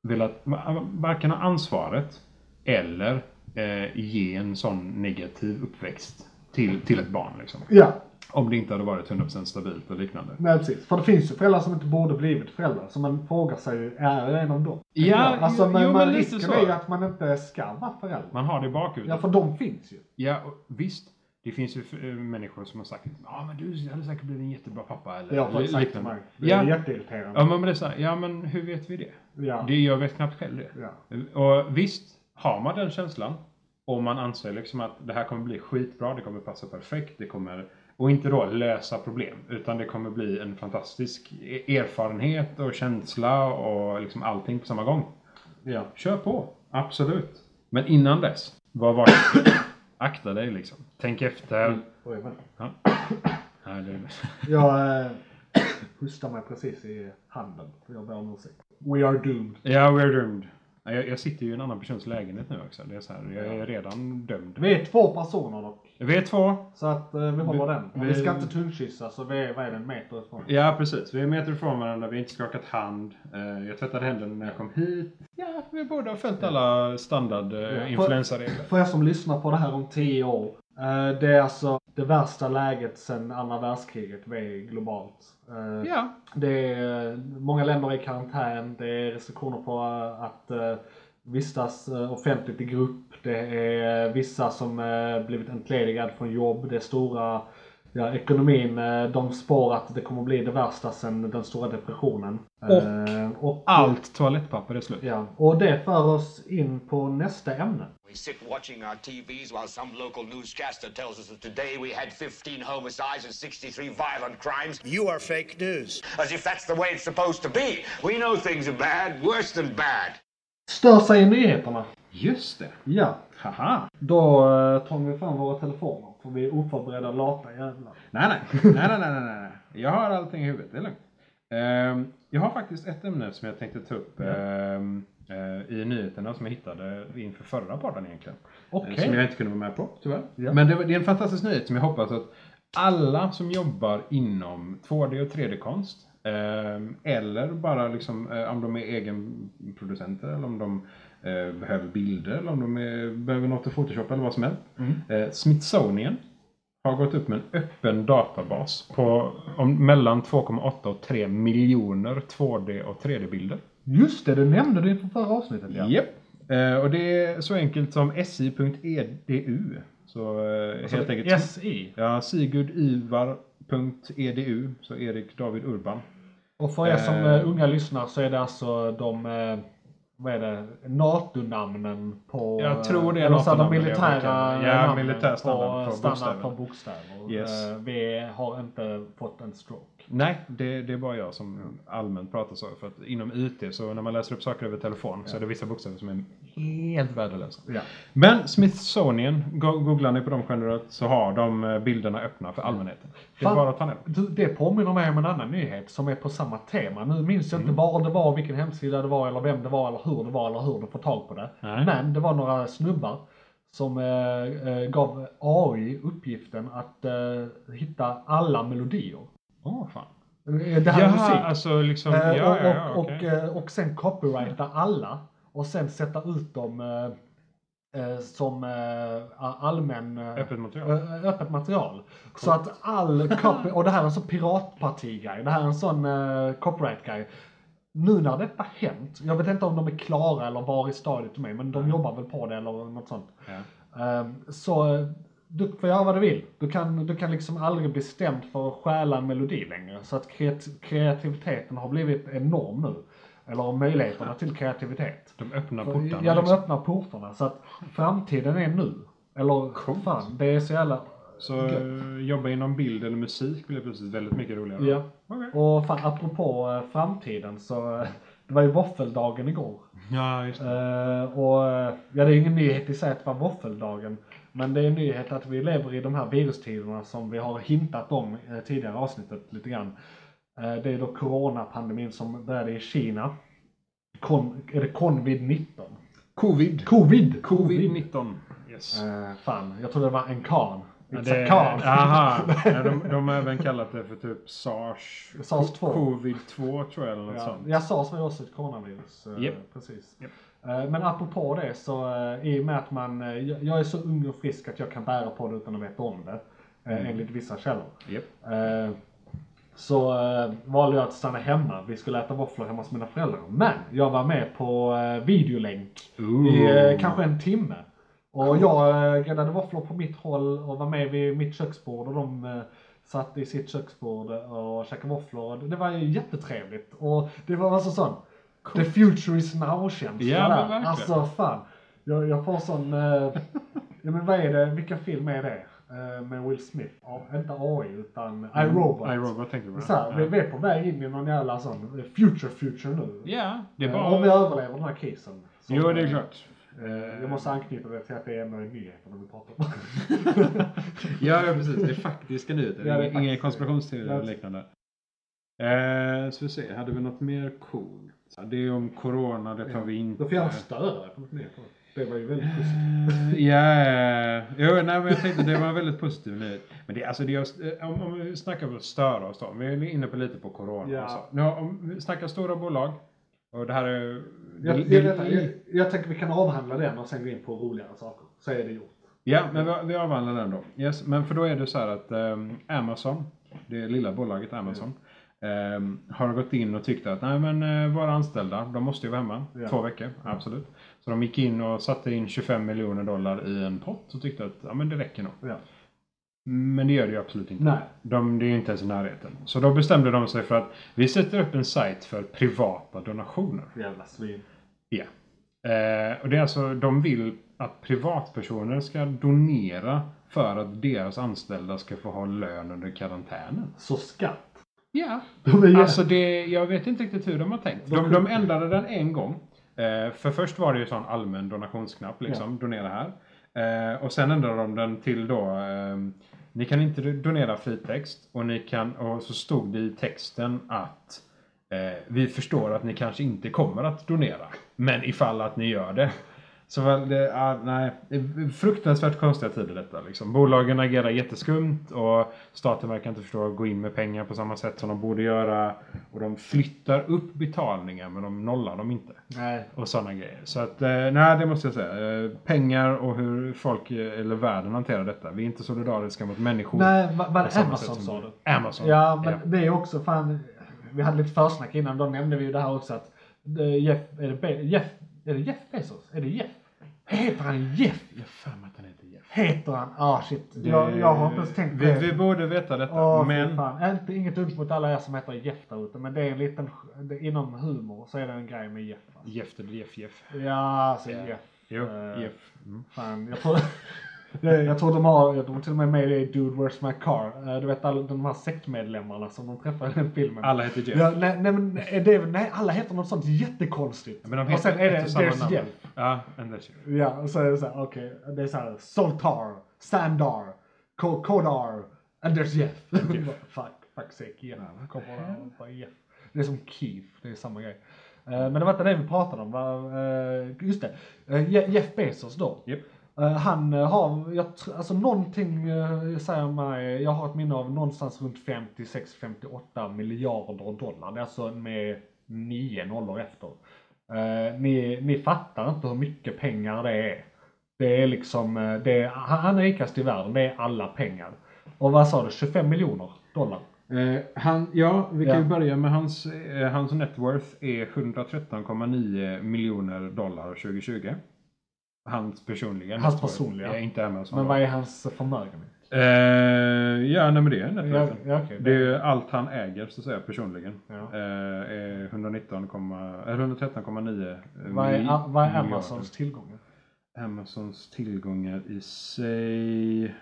velat va- varken ha ansvaret eller eh, ge en sån negativ uppväxt till, till ett barn. Liksom. Ja, Om det inte hade varit 100% stabilt och liknande. nej precis. För det finns ju föräldrar som inte borde blivit föräldrar. Så man frågar sig ju, är jag en av dem? Ja, alltså, men, jo, men lite risken är ju att man inte ska vara förälder. Man har det i bakhuvudet. Ja, för de finns ju. Ja, visst. Det finns ju eh, människor som har sagt ja men du hade säkert blivit en jättebra pappa. Eller Det har li- sagt till mig. Det är Ja. jätteirriterande. Ja men det är så här, ja men hur vet vi det? Ja. det jag vet knappt själv det. Ja. Och visst, har man den känslan och man anser liksom att det här kommer bli skitbra, det kommer passa perfekt, det kommer och inte då lösa problem utan det kommer bli en fantastisk e- erfarenhet och känsla och liksom allting på samma gång. Ja. Kör på, absolut. Men innan dess, var varsam. Akta dig liksom. Tänk efter. Oj, men. Ja. Nej, det... Jag eh, hustar mig precis i handen. För jag ber om ursäkt. We are doomed. Ja, we're doomed. Ja, Jag, jag sitter ju i en annan persons lägenhet nu också. Det är så här, jag är redan dömd. Vi är två personer dock. Vi är två. Så att eh, vi håller den. Vi vi- ska inte tungkyssa så vi är, vad är det, en meter ifrån. Ja, precis. Vi är en meter ifrån varandra, vi har inte skakat hand. Eh, Jag tvättade händerna när jag kom hit. Ja, vi borde ha följt alla standard eh, influensaregler. För er som lyssnar på det här om tio år. Eh, Det är alltså det värsta läget sedan andra världskriget är globalt. Eh, Ja. Det är många länder i karantän, det är restriktioner på att eh, vistas offentligt i grupp, det är vissa som blivit entledigade från jobb, det är stora Ja, ekonomin, eh, de spår att det kommer bli det värsta sedan den stora depressionen. Och Eh, och Allt toalettpapper är slut. Ja, och det för oss in på nästa ämne. We sit watching our TVs while some local newscaster tells us that today we had 15 homicides and 63 violent crimes. You are fake news. As if that's the way it's supposed to be. We know things are bad, worse than bad. Stör sig i nyheterna. Just det. Ja, Haha. då eh, tar vi fram våra telefoner. För vi är oförberedda lata jävlar. Nej, nej. nej, nej, nej, nej, nej. Jag har allting i huvudet. Det är lugnt. Ehm, jag har faktiskt ett ämne som jag tänkte ta upp ehm, eh, i nyheterna som jag hittade inför förra podden egentligen. Okej. Eh, Som jag inte kunde vara med på, tyvärr. Ja. Men det, var- det är en fantastisk nyhet som jag hoppas att alla som jobbar inom 2D och 3D-konst ehm, eller bara liksom eh, om de är egenproducenter eller om de behöver bilder eller om de är, behöver något i Photoshop eller vad som helst. Eh, Smithsonian har gått upp med en öppen databas på om, mellan 2,8 och 3 miljoner 2D och 3D-bilder. Just det, det nämnde du inför förra avsnittet ja. Japp. Eh, och det är så enkelt som si.edu. Så eh, helt enkelt. SI. Ja, sigurdivar.edu. Så Erik David Urban. Och för er som Eh. eh, unga lyssnar så är det alltså de, eh, vad är det, NATO-namnen på... Jag tror det är eller så här de militära ja, namnen militär på, på bokstäver. på bokstäver. Yes. Eh, Vi har inte fått en stroke. Nej, det, det är bara jag som allmänt pratar så. För att inom IT, så när man läser upp saker över telefon så är det vissa bokstäver som är helt värdelösa. Ja. Men Smithsonian, go- googlar ni på dem generellt så har de eh, bilderna öppna för allmänheten. Det är Fan. bara att ta ner dem. Du, Det påminner mig om en annan nyhet som är på samma tema. Nu minns jag Mm. inte var det var, vilken hemsida det var, eller vem det var, eller hur det var, eller hur du får tag på det. Nej. Men det var några snubbar som eh, eh, gav AI uppgiften att eh, hitta alla melodier. Åh, fan. Eh, Det här är Jaha, musik. alltså liksom... Eh, ja, och, ja, ja, och, okej. och, eh, och sen copyrighta alla och sen sätta ut dem eh, eh, som eh, allmän eh, Öppet material. Öppet material. Så att all copy, och det här är en sån piratparti-grej, det här är en sån copyright-grej. Nu när detta hänt, jag vet inte om de är klara eller var i stadiet de är, men de jobbar väl på det eller något sånt. Ja. Ehm, så eh, du får göra vad du vill. Du kan, du kan liksom aldrig bli stämd för att stjäla en melodi längre. Så att kreat- kreativiteten har blivit enorm nu. Eller möjligheterna till kreativitet. De öppnar portarna. Ja, de liksom. öppnar portarna. Så att framtiden är nu. Eller fan, det är så jävla... Så eh, jobba inom bild eller musik blir plötsligt väldigt mycket roligare. Ja. Okej. Och fan, apropå eh, framtiden så, eh, det var ju våffeldagen igår. Ja, just det. Eh, och ja, det är ingen nyhet i sig att det var våffeldagen. Men det är en nyhet att vi lever i de här virustiderna som vi har hintat om eh, tidigare i avsnittet lite grann. Eh, det är då coronapandemin som började i Kina. Kon, är det covid-19? Covid. Covid! Covid-19. Yes. Eh, fan, jag trodde det var en kan. Ja, det, a can. aha. Ja, de, de har även kallat det för typ SARS. SARS 2. Covid-2 tror jag eller något Ja, sånt. jag sa som också ett coronavirus. eh, Japp. Precis. Japp. Eh, Men apropå det så eh, i och med att man, eh, jag är så ung och frisk att jag kan bära på det utan att veta om det. eh, Enligt vissa källor. Eh, Så valde jag att stanna hemma. Vi skulle äta våfflor hemma hos mina föräldrar. Men jag var med på videolänk i eh, kanske en timme. Och jag gräddade våfflor på mitt håll och var med vid mitt köksbord och de satt i sitt köksbord och käkade våfflor. Det var jättetrevligt. Och det var alltså sån The future is now-känsla Ja, där. verkligen. Alltså fan. Jag, jag får sån, eh, ja men vad är det, vilken film är det? Eh, med Will Smith? Ja, inte AI utan iRobot. iRobot tänker du på. Vi, vi är på väg in i någon jävla sån eh, future future nu. Ja, det är Eh, bara... Om vi överlever den här krisen. Så, Jo, det är klart. Eh, jag måste anknyta det till att det är ändå nyheterna vi pratar om. Ja, precis. Det är faktiska nyheter. Ja, det är Inga konspirationsteorier eller liknande. Eh, så vi se, hade vi något mer coolt? Ja, Det är om corona, det tar vi inte. Då får jag störa på något mer. det. Det var ju väldigt positivt. Eh, Ja, jo, nej, men jag tänkte det var en väldigt positiv nyhet. Men det, alltså det är, om, om vi snackar om att störa oss då. Vi är inne på lite på corona Ja. och så. Nu, om vi snackar stora bolag. Och det här är... Jag, det- jag, det- jag, jag, jag tänker vi kan avhandla den och sen gå in på roligare saker. Så är det gjort. Ja, men vi, vi avhandlar den då. Yes, men för då är det så här att ehm, Amazon, det lilla bolaget Amazon, ehm, har gått in och tyckt att nej men uh, våra anställda, de måste ju vara hemma Ja. två veckor. Absolut. Så de gick in och satte in 25 miljoner dollar i en pott och tyckte att ja, men det räcker nog. Ja. Men det gör det ju absolut inte. Nej. De, det är ju inte ens i närheten. Så då bestämde de sig för att vi sätter upp en sajt för privata donationer. Jävla svin. Ja. Eh, och det är alltså, de vill att privatpersoner ska donera för att deras anställda ska få ha lön under karantänen. Så skatt. Ja. Jä- Alltså det, jag vet inte riktigt hur de har tänkt. De, de ändrade den en gång. Eh, för först var det ju sån allmän donationsknapp, liksom, donera här. Eh, och sen ändrade de den till då, eh, ni kan inte donera fritext och, ni kan, och så stod det i texten att eh, vi förstår att ni kanske inte kommer att donera, men ifall att ni gör det. Så väl, det, ja, nej, det är fruktansvärt konstiga tider detta. Liksom. Bolagen agerar jätteskumt och staten verkar inte förstå att gå in med pengar på samma sätt som de borde göra. Och de flyttar upp betalningar men de nollar dem inte. Nej. Och sådana grejer. Så att, eh, nej det måste jag säga. Eh, pengar och hur folk, eh, eller världen hanterar detta. Vi är inte solidariska mot människor. Nej, det Amazon sa du? Amazon. Ja, men det är också fan. Vi hade lite försnack innan, då nämnde vi ju det här också att Jeff, är det, Be- Jeff, är det Jeff Bezos? Är det Jeff? Heter han Jeff? Jag för mig att han heter Jeff. Heter han? Ah shit. Jag, jag har inte ens tänkt på vi, det. vi borde veta detta. Åh, men fan. Inte, inget ont mot alla er som heter Jeff där ute, men det är en liten, det, inom humor så är det en grej med Jeff. Alltså. Jeff eller Jeff Jeff. Ja, alltså Ja. Jeff. Jo, Eh, Jeff. Mm. Fan, jag tror, jag, tror de har, de till och med med i Dude Where's My Car. Eh, Du vet alla de här sektmedlemmarna som de träffar i den filmen. Alla heter Jeff. Ja, nej, nej, men är det, nej, alla heter något sånt jättekonstigt. Men de och heter sen är det och There's. Jeff. Ja, and there's Jeff. Ja, och så är det så här, okej, det är så här, Soltar, Sandar, Ko- Kodar, and there's Jeff. fuck, fuck sake, Jeff. Och bara Jeff. Det är som Keith, det är samma grej. Eh, Men det var inte det vi pratade om, va? Eh, just det. Eh, Je- Jeff Bezos då. Japp. Eh, Han eh, har, jag, alltså någonting eh, säger mig, jag har ett minne av någonstans runt 56-58 miljarder dollar. Det är alltså med nio nollor efter. Ni, ni fattar inte hur mycket pengar det är. Det är liksom, det är, han är rikast i världen, det är alla pengar. Och vad sa du, 25 miljoner dollar? Eh, han, ja, vi kan Ja. ju börja med hans, hans net worth är 113,9 miljoner dollar 2020. Hans personliga Hans personliga. Ja, inte Amazon. Men vad är hans förmögenhet? Eh, ja, nej men det är net Ja, ja, okej. Det är ju allt han äger så att säga personligen. Ja. Är 119, eh, 113,9 Vad är, vad är. Amazons tillgångar? Amazons tillgångar i sig...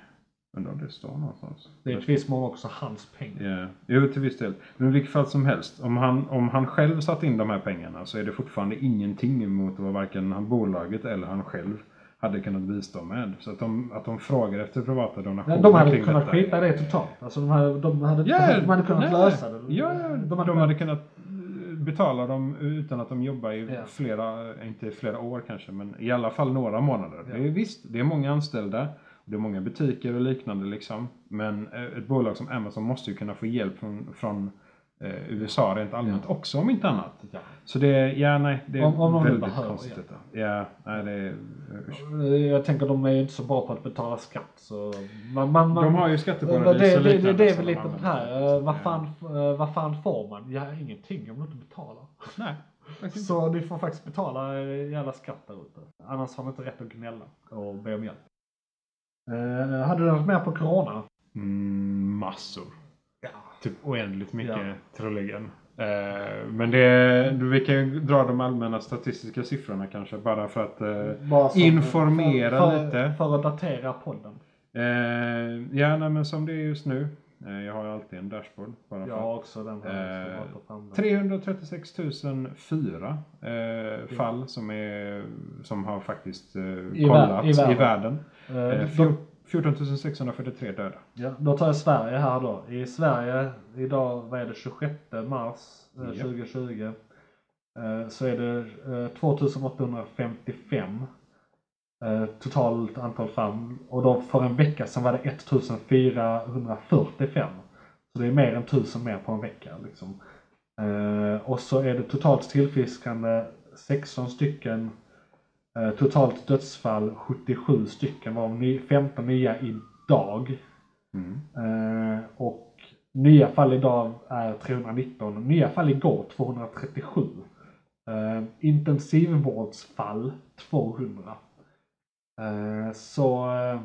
Undrar om det står någonstans. Det är ett viss mån också hans pengar. Ja, jo till viss del. Men i vilket fall som helst, om han, om han själv satt in de här pengarna så är det fortfarande ingenting mot vad varken han bolaget eller han själv hade kunnat bistå med. Så att de, att de frågar efter privata donationer De hade kunnat skita det totalt. Alltså de hade, de hade, Ja, de hade kunnat nej, lösa det. Ja, ja de, hade, kunnat eh, betala dem utan att de jobbar i Ja. flera, inte flera år kanske, men i alla fall några månader. Ja. Det är, visst, det är många anställda, det är många butiker och liknande liksom. Men eh, ett bolag som Amazon måste ju kunna få hjälp från, från eh, USA rent allmänt också om inte annat. Ja. Så det är, ja nej, det är Om- om väldigt behöver konstigt detta. Ja, nej det är... usch. Jag tänker de är ju inte så bra på att betala skatt så... Man, man, man, De har ju det, skatteparadis det, och det, liknande. det är väl lite det här. eh, Vad Ja. fan, eh, vad fan får man? Ja, ingenting om du inte betalar. Nej. Så ni får faktiskt betala eh, jävla skatt där ute. Annars har ni inte rätt att gnälla och be om hjälp. Uh, hade du något mer på corona? Mm, massor. Ja. Typ oändligt mycket Ja. troligen. Eh, men det, vi kan ju dra de allmänna statistiska siffrorna kanske bara för att eh, Bara Informera för, för, lite. För att datera podden. eh, Ja, nej, men som det är just nu. Eh, jag har ju alltid en dashboard. Bara för Jag har också den här. Eh, som jag tar fram den. 336 004 eh, fall som, är, som har faktiskt eh, vär- kollats i i världen. Världen. Eh, Eh, då, fjor- 14 643 döda. ja, då tar jag Sverige här då. I Sverige idag, vad är det, 26 mars eh, Ja. 2020. eh, Så är det eh, 2855 eh, totalt antal fall. Och då för en vecka sedan var det 1445. Så det är mer än 1000 mer på en vecka. Liksom. Eh, och så är det totalt tillfrisknande 16 stycken Eh, totalt dödsfall 77 stycken, varav ny- 15 nya idag. Mm. Eh, och nya fall idag är 319, nya fall igår 237. Eh, intensivvårdsfall 200. Eh, så eh,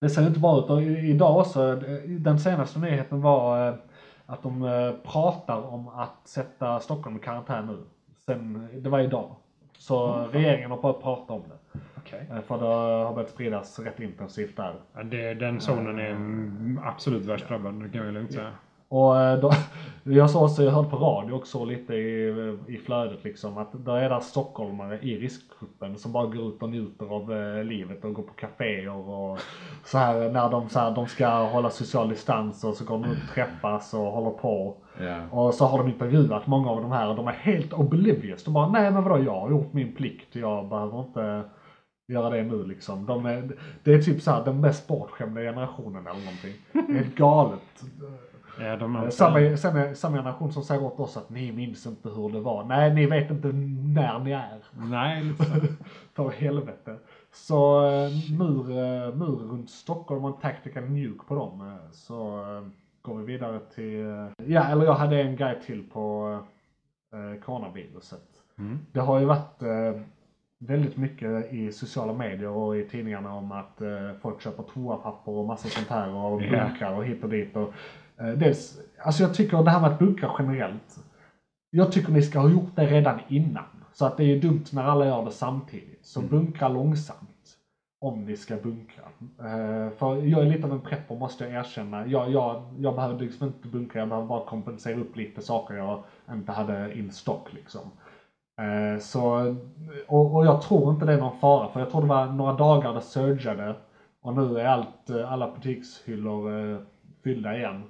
det ser inte bra ut. Och idag också, eh, den senaste nyheten var eh, att de eh, pratar om att sätta Stockholm i karantän nu. Sen, det var idag. Så regeringen har börjat prata om det. Okej. Eh, För det har börjat spridas rätt intensivt där. Ja, det, den zonen är mm, absolut värst drabbad, det kan vi lugnt säga. Och eh, då, jag såg också, jag hörde på radio också lite i, i flödet liksom att där är det stockholmare i riskgruppen som bara går ut och njuter av eh, livet och går på kaféer och så här när de, så här, de ska hålla social distans och så går de ut och träffas och håller på. Ja. Och så har de intervjuat många av de här och de är helt oblivious. De bara, nej men vadå jag har gjort min plikt, jag behöver inte göra det nu liksom. De är, det är typ så här den mest bortskämda generationen eller någonting. Det är helt galet. Ja, de Eh, Samma, samma, samma generation som säger åt oss att ni minns inte hur det var. Nej, ni vet inte när ni är. Nej, lite så. För helvete. Så eh, mur, eh, mur runt Stockholm och en tactical nuke på dem. Så går vi vidare till, ja eller jag hade en grej till på eh, coronaviruset. Mm. Det har ju varit eh, väldigt mycket i sociala medier och i tidningarna om att eh, folk köper toapapper och massa sånt här och Ja. bunkrar och hit och dit. Och, dels, alltså jag tycker det här med att bunkra generellt. Jag tycker ni ska ha gjort det redan innan. Så att det är dumt när alla gör det samtidigt. Så bunkra långsamt. Om ni ska bunkra. Eh, för jag är lite av en prepper måste jag erkänna. Jag, jag, jag behövde liksom inte bunkra, jag behövde bara kompensera upp lite saker jag inte hade in stock liksom. Eh, så, och, och jag tror inte det är någon fara, för jag tror det var några dagar det surgade och nu är allt, eh, alla butikshyllor eh, fyllda igen.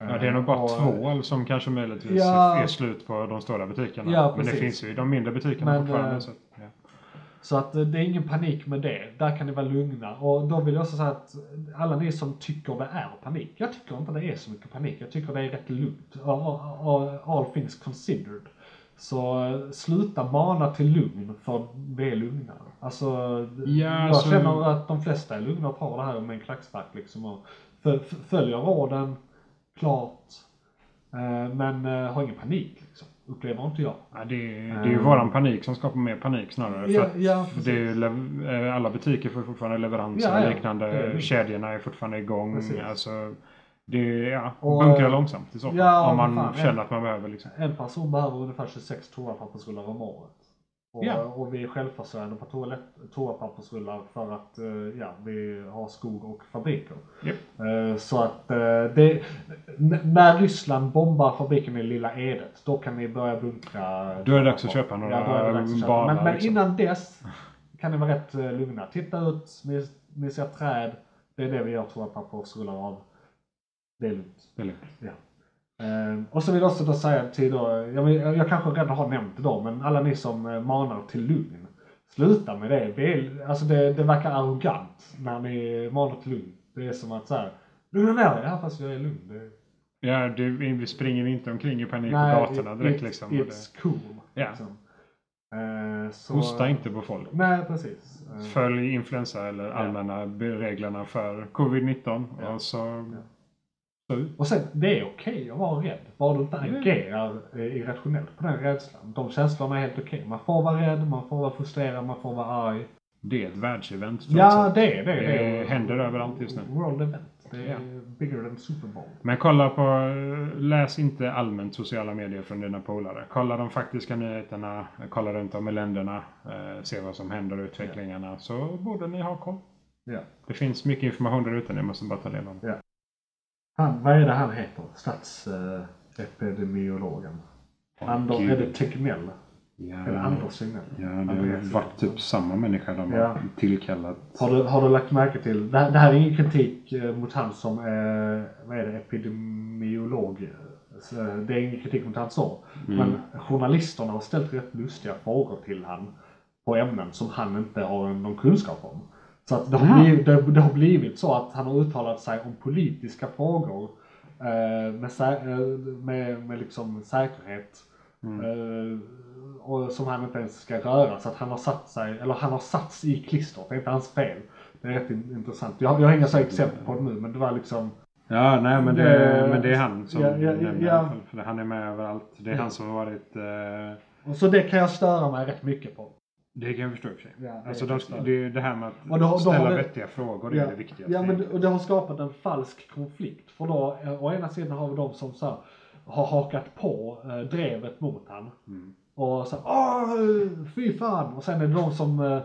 Ja, det är nog bara Och, två som kanske möjligtvis Ja. är slut på de stora butikerna. Ja, Men det finns ju i de mindre butikerna Men, fortfarande. eh, Så, ja. Så att eh, det är ingen panik med det. Där kan ni vara lugna. Och då vill jag också säga att alla ni som tycker det är panik. Jag tycker inte det är så mycket panik. Jag tycker det är rätt lugnt. All, things considered. Så eh, sluta mana till lugn för vi är lugna. Alltså, Ja, jag alltså- känner att de flesta är lugna och tar det här med en klackspark liksom. Och följer råden, klart. Eh, Men eh, har ingen panik liksom. Upplever inte jag. Ja, det, är- det är ju våran panik som skapar mer panik snarare. Eh. Ja, för ja, det är eh, alla butiker får fortfarande leveranser Ja, ja. och liknande. Det är. Kedjorna är fortfarande igång. Precis. Alltså, det ja, Och, bunkra eh, långsamt i så fall. ja, om man fan, känner ja. att man behöver liksom. En person behöver ungefär 26 toapappersrullar om året. Och, Ja. och vi är självförsörjande på toalett, toapappersrullar för att eh, ja, vi har skog och fabriker. Japp. Eh, Så att eh, det, när Ryssland bombar fabriken i Lilla Edet, då kan ni börja bunkra. Då är det dags att köpa några Ja, att köpa. Men, men liksom. innan dess kan ni vara rätt lugna. Titta ut, ni, ni ser träd. Det är det vi gör toapappersrullar av. Det är lugnt. Det är lugnt. Ja. Eh, och så vill jag också då säga till då, jag, jag kanske redan har nämnt det då, men alla ni som eh, manar till lugn. Sluta med det. det, är, alltså det, det verkar arrogant när ni manar till lugn. Det är som att så här, lugna ner dig. Ja fast jag är lugn. Det, Ja, det, vi springer inte omkring i panik Nej, på gatorna it- direkt it- liksom. Och det, It's cool. Ja. Liksom. Eh, så, hosta inte på folk. Nej precis. Eh, Följ influensa eller allmänna reglerna för covid-19. Ja. Och så... så. Och sen, det är okej att vara rädd. Bara du inte agerar eh, irrationellt på den rädslan. De känslorna är helt okej. Man får vara rädd, man får vara frustrerad, man får vara arg. Det är ett världsevent trots Ja, allt. det är det. Det är- händer överallt just nu. World event. Det är Ja. bigger than Super Bowl. Men kolla på, läs inte allmänt sociala medier från dina polare. Kolla de faktiska nyheterna, kolla runt om i länderna, eh, se vad som händer och utvecklingarna. Så borde ni ha koll. Ja. Det finns mycket information där ute, ni måste bara ta del av den. Han, vad är det han heter? Statsepidemiologen. Anders, Gud. är det Tegnell? Ja, Eller Anders Tegnell? ja, det har ju varit typ samma människa de har Ja. tillkallat. Har du, har du lagt märke till, det här, det här är ingen kritik eh, mot han som är, vad är det, epidemiolog. Så, Det är ingen kritik mot han så. Men journalisterna har ställt rätt lustiga frågor till han på ämnen som han inte har någon kunskap om. Så att det, har blivit, det, det har blivit så att han har uttalat sig om politiska frågor eh, med, eh, med, med liksom säkerhet Eh, och som han inte ens ska röra så att han har satt sig, eller han har satts i klistret, det är inte hans fel. Det är rätt in- intressant. Jag, jag har inga så exempel på det nu men det var liksom Ja, nej men det, Eh, men det är han som ja, ja, nämner ja. För han är med överallt. Det är Ja. han som har varit... Eh, Och så det kan jag störa mig rätt mycket på. Det kan jag förstå i och för sig. Ja, det alltså är de, det det här med Och då- då att ställa det- vettiga frågor, det är det viktigaste. Ja, men det, och det har skapat en falsk konflikt. För då, eh, å ena sidan har vi de som så här, har hakat på eh, drevet mot han. Mm. Och så här, åh, fy fan. Och sen är det de som eh,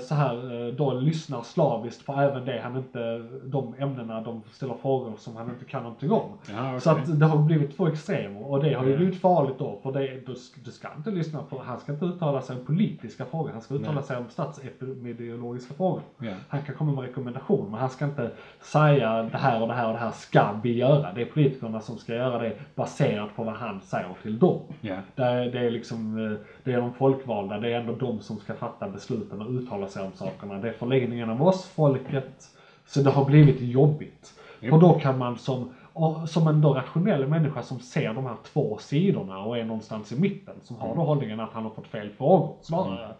så här eh, då lyssnar slaviskt på även det han inte, de ämnena de ställer frågor som han inte kan någonting om. Ja, okej. Så att det har blivit två extremer och det har ju blivit farligt då för det, du, du ska inte lyssna på, han ska inte uttala sig om politiska frågor, han ska uttala Nej. sig om statsepidemiologiska frågor. Ja. Han kan komma med rekommendationer men han ska inte säga det här och det här och det här ska vi göra. Det är politikerna som ska göra det baserat på vad han säger till dem. Ja. Det är, det är liksom, eh, det är de folkvalda, det är ändå de som ska fatta besluten och uttala sig om sakerna. Det är förläggningen av oss, folket. Så det har blivit jobbigt. Japp. Och då kan man som, och som en då rationell människa som ser de här två sidorna och är någonstans i mitten, som har då hållningen att han har fått fel frågor snarare.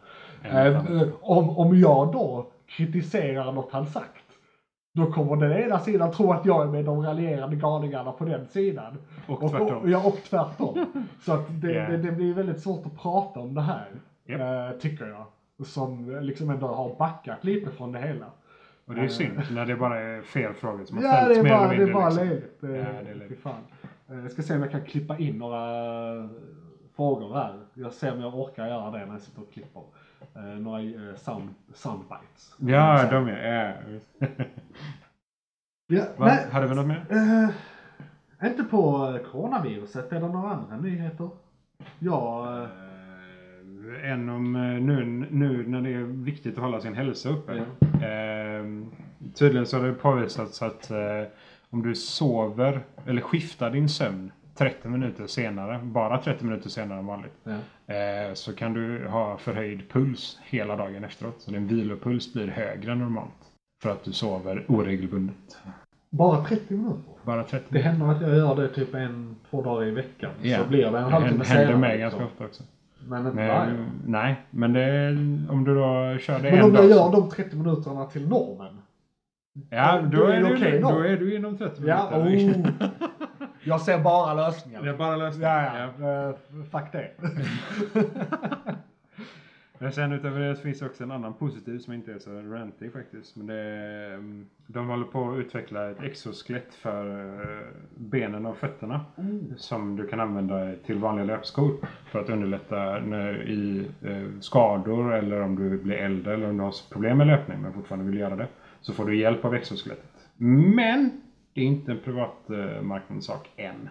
Mm. Eh, eh, om, om jag då kritiserar något han sagt, då kommer den ena sidan tro att jag är med de raljerande galningarna på den sidan. Och Och, tvärtom. ja, och tvärtom. Så att det, Ja. det, det blir väldigt svårt att prata om det här, Japp. eh, tycker jag. Som liksom ändå har backat lite från det hela. Och det är synd när det bara är fel frågor som har Ja, ställts mer eller det är mindre. bara liksom. löjligt. Eh, Ja, det är löjligt. fan. Eh, Jag ska se om jag kan klippa in några eh, frågor här. Jag ser om jag orkar göra det när jag sitter och klipper. Eh, några eh, sound, soundbites. Ja, de är... Ja. Ja, nej, Hade vi något mer? eh, inte på eh, coronaviruset. Det några andra nyheter? Ja, eh, En om eh, nu, nu när det är viktigt att hålla sin hälsa uppe. Eh, tydligen så har det påvisats att eh, om du sover eller skiftar din sömn 30 minuter senare, bara 30 minuter senare än vanligt, ja. eh, så kan du ha förhöjd puls hela dagen efteråt. Så din vilopuls blir högre än normalt. För att du sover oregelbundet. Bara 30 minuter? Bara 30 Det händer att jag gör det typ en, två dagar i veckan. Ja. Så blir det en halvtimme händer, senare. händer mig liksom. ganska ofta också. Men inte varje. Nej, men det om du då kör det Men en om jag gör de 30 minuterna till normen. Ja, Då då, är är, du, okej då. då är du inom 30 Ja, minuter. oh. Jag ser bara lösningar. Det är bara lösning. Ja, ja. Eh, fuck det. Men sen utöver det så finns det också en annan positiv som inte är så rantig faktiskt. Men det är, mm, de håller på att utveckla ett exoskelett för eh, benen och fötterna. Som du kan använda till vanliga löpskor. För att underlätta när, i eh, skador eller om du blir äldre eller om du har problem med löpning men fortfarande vill göra det. Så får du hjälp av exoskelettet. Men det är inte en privat eh, marknadssak än.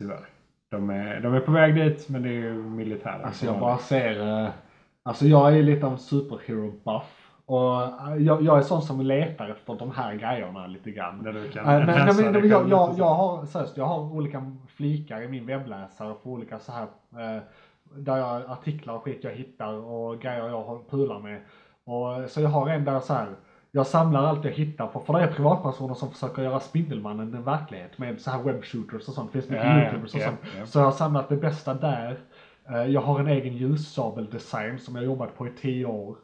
Tyvärr. De är, de är på väg dit men det är ju militären Alltså jag bara ser, eh, alltså jag är lite av en superhero buff. Och eh, jag, jag är sån som letar efter de här grejerna lite grann. Där du kan Nej, men, nej, men, dig jag, jag, jag har seriöst, jag har olika flikar i min webbläsare för olika så här eh, där jag artiklar och skit jag hittar och grejer jag har pular med. Och, så jag har en där så här jag samlar allt jag hittar på, för det är privatpersoner som försöker göra Spindelmannen en verklighet med så här webbshooters och sånt. Det finns mycket ja, youtubers och ja, sånt. ja. Så jag har samlat det bästa där. Eh, Jag har en egen ljussabeldesign som jag jobbat på i tio år.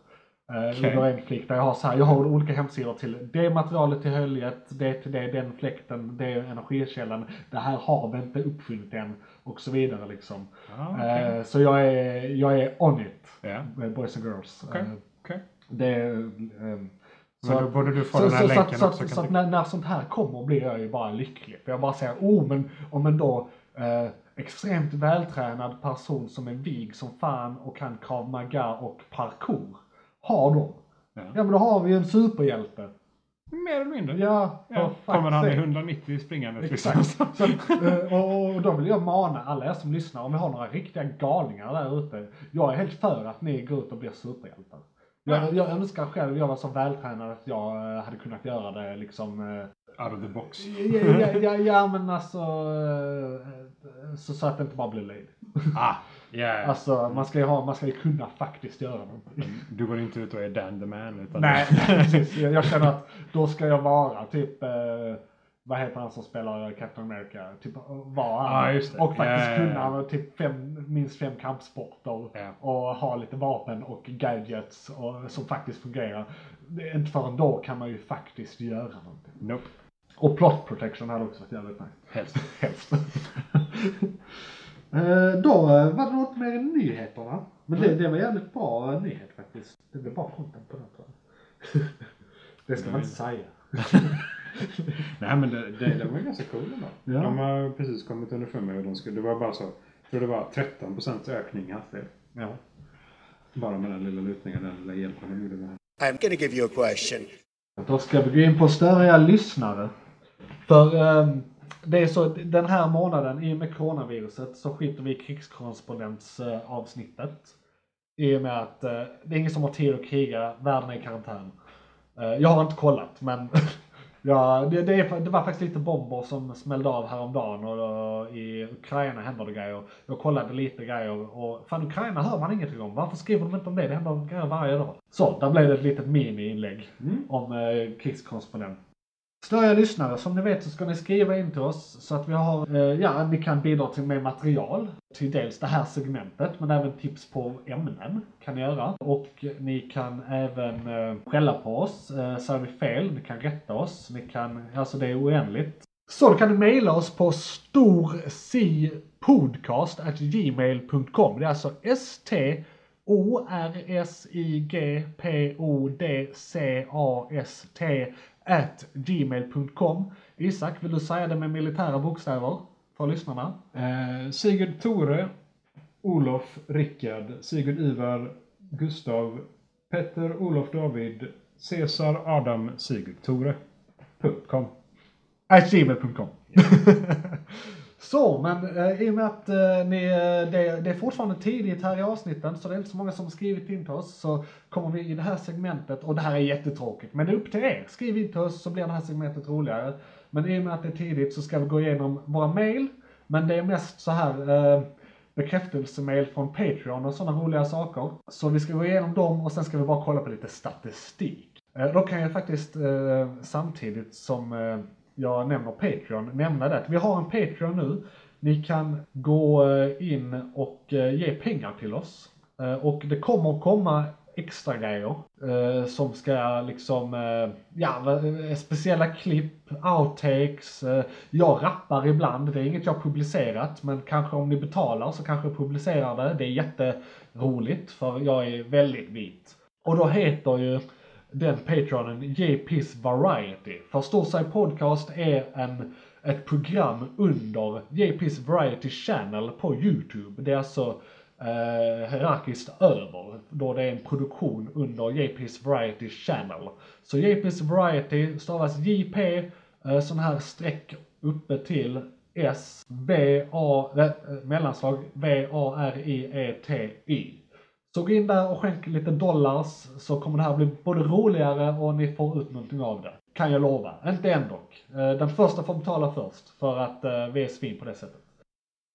eh, Okej. Under en flick där jag har så här, jag har olika hemsidor till det materialet till höljet, det till det, den fläkten, det är energikällan, det här har vi inte uppfunnit än och så vidare liksom. Ja, okej. Eh, Så jag är, jag är on it, med boys and girls. Eh. Det ehm, Men då borde du få så, den här så, så, länken så, också. så, så att när, när sånt här kommer blir jag ju bara lycklig. För jag bara säger, oh men om en då eh, extremt vältränad person som är vig som fan och kan krav maga och parkour har dem. Ja. Ja men då har vi en superhjälte. Mer eller mindre. Ja, Ja, kommer han i sake. 190 springande. Exakt. Så, eh, och, och då vill jag mana alla er som lyssnar, om vi har några riktiga galningar där ute. Jag är helt för att ni går ut och blir superhjältar. Jag, jag önskar själv jag var så vältränad att jag eh, hade kunnat göra det liksom eh, Out of the box. Ja, ja, ja, ja men alltså så, så att det inte bara blir löjligt. Ah, yeah. Alltså man ska ju ha, man ska ju kunna faktiskt göra någonting. Du går inte ut och är Dan the man. Utan Nej, precis. Jag, jag känner att då ska jag vara typ, eh, vad heter han som spelar Captain America? Typ var han. Det. Och faktiskt ja. kunna han typ fem, minst fem kampsporter. Ja. Och ha lite vapen och gadgets och, som faktiskt fungerar. Inte förrän då kan man ju faktiskt göra någonting. Nope. Och plot protection hade också varit jävligt nice. Helst. Helst. Eh, Då eh, var det något mer i nyheterna. Men det, det var jävligt bra nyhet faktiskt. Det blev bra content på den tror jag. Det ska man inte säga. Nej men det, det, det var ganska cool ändå. Ja. De har precis kommit underfund med hur de skulle, det var bara så, jag tror det var 13% ökning i hastighet. Ja. Bara med den lilla lutningen, den lilla hjälpen de gjorde med. I'm to give you a question. Då ska vi gå in på störiga lyssnare. För ehm, det är så, den här månaden i och med coronaviruset så skiter vi i krigskorrespondensavsnittet. I och med att eh, det är ingen som har tid att kriga, världen är i karantän. Eh, jag har inte kollat men ja, det, det, är, det var faktiskt lite bomber som smällde av häromdagen och, och i Ukraina händer det grejer. Jag kollade lite grejer och fan Ukraina hör man ingenting om. Varför skriver de inte om det? Det händer grejer varje dag. Så, där blev det ett litet mini-inlägg om eh, krigskorrespondent. Störiga lyssnare, som ni vet så ska ni skriva in till oss så att vi har, eh, ja, ni kan bidra till mer material till dels det här segmentet men även tips på ämnen kan ni göra. Och ni kan även eh, skälla på oss, eh, säger vi fel, ni kan rätta oss, ni kan, alltså det är oändligt. Så då kan ni mejla oss på storsipodcast.gmail.com. Det är alltså st O-R-S-I-G-P-O-D-C-A-S-T at gmail.com. Isak, vill du säga det med militära bokstäver för lyssnarna? Eh, Sigurd Tore, Olof Rickard, Sigurd Ivar, Gustav, Petter, Olof David, Cesar, Adam, Sigurd Tore. Com. At gmail.com. så, men eh, i och med att eh, ni, eh, det, det är fortfarande tidigt här i avsnitten så det är inte så många som skrivit in till oss så kommer vi i det här segmentet och det här är jättetråkigt men det är upp till er. Skriv in till oss så blir det här segmentet roligare. Men i och med att det är tidigt så ska vi gå igenom våra mail men det är mest så här eh, bekräftelsemail från Patreon och sådana roliga saker. Så vi ska gå igenom dem och sen ska vi bara kolla på lite statistik. Eh, Då kan jag faktiskt eh, samtidigt som eh, jag nämner Patreon nämna det vi har en Patreon nu. Ni kan gå eh, in och eh, ge pengar till oss. Eh, och det kommer komma extra grejer som ska liksom, ja, speciella klipp, outtakes. Jag rappar ibland, det är inget jag publicerat, men kanske om ni betalar så kanske jag publicerar det. Det är jätteroligt för jag är väldigt vit. Och då heter ju den Patreonen JP's Variety. Förstår sig Podcast är en, ett program under JP's Variety Channel på YouTube. Det är alltså eh, hierarkiskt över, då det är en produktion under JP's Variety Channel. Så JP's Variety stavas JP, eh, sån här streck uppe till S, B, A, äh, mellanslag V, A, R, I, E, T, Y. Så gå in där och skänk lite dollars så kommer det här bli både roligare och ni får ut någonting av det. Kan jag lova. Inte än dock. Eh, den första får betala först för att eh, vi är svin på det sättet.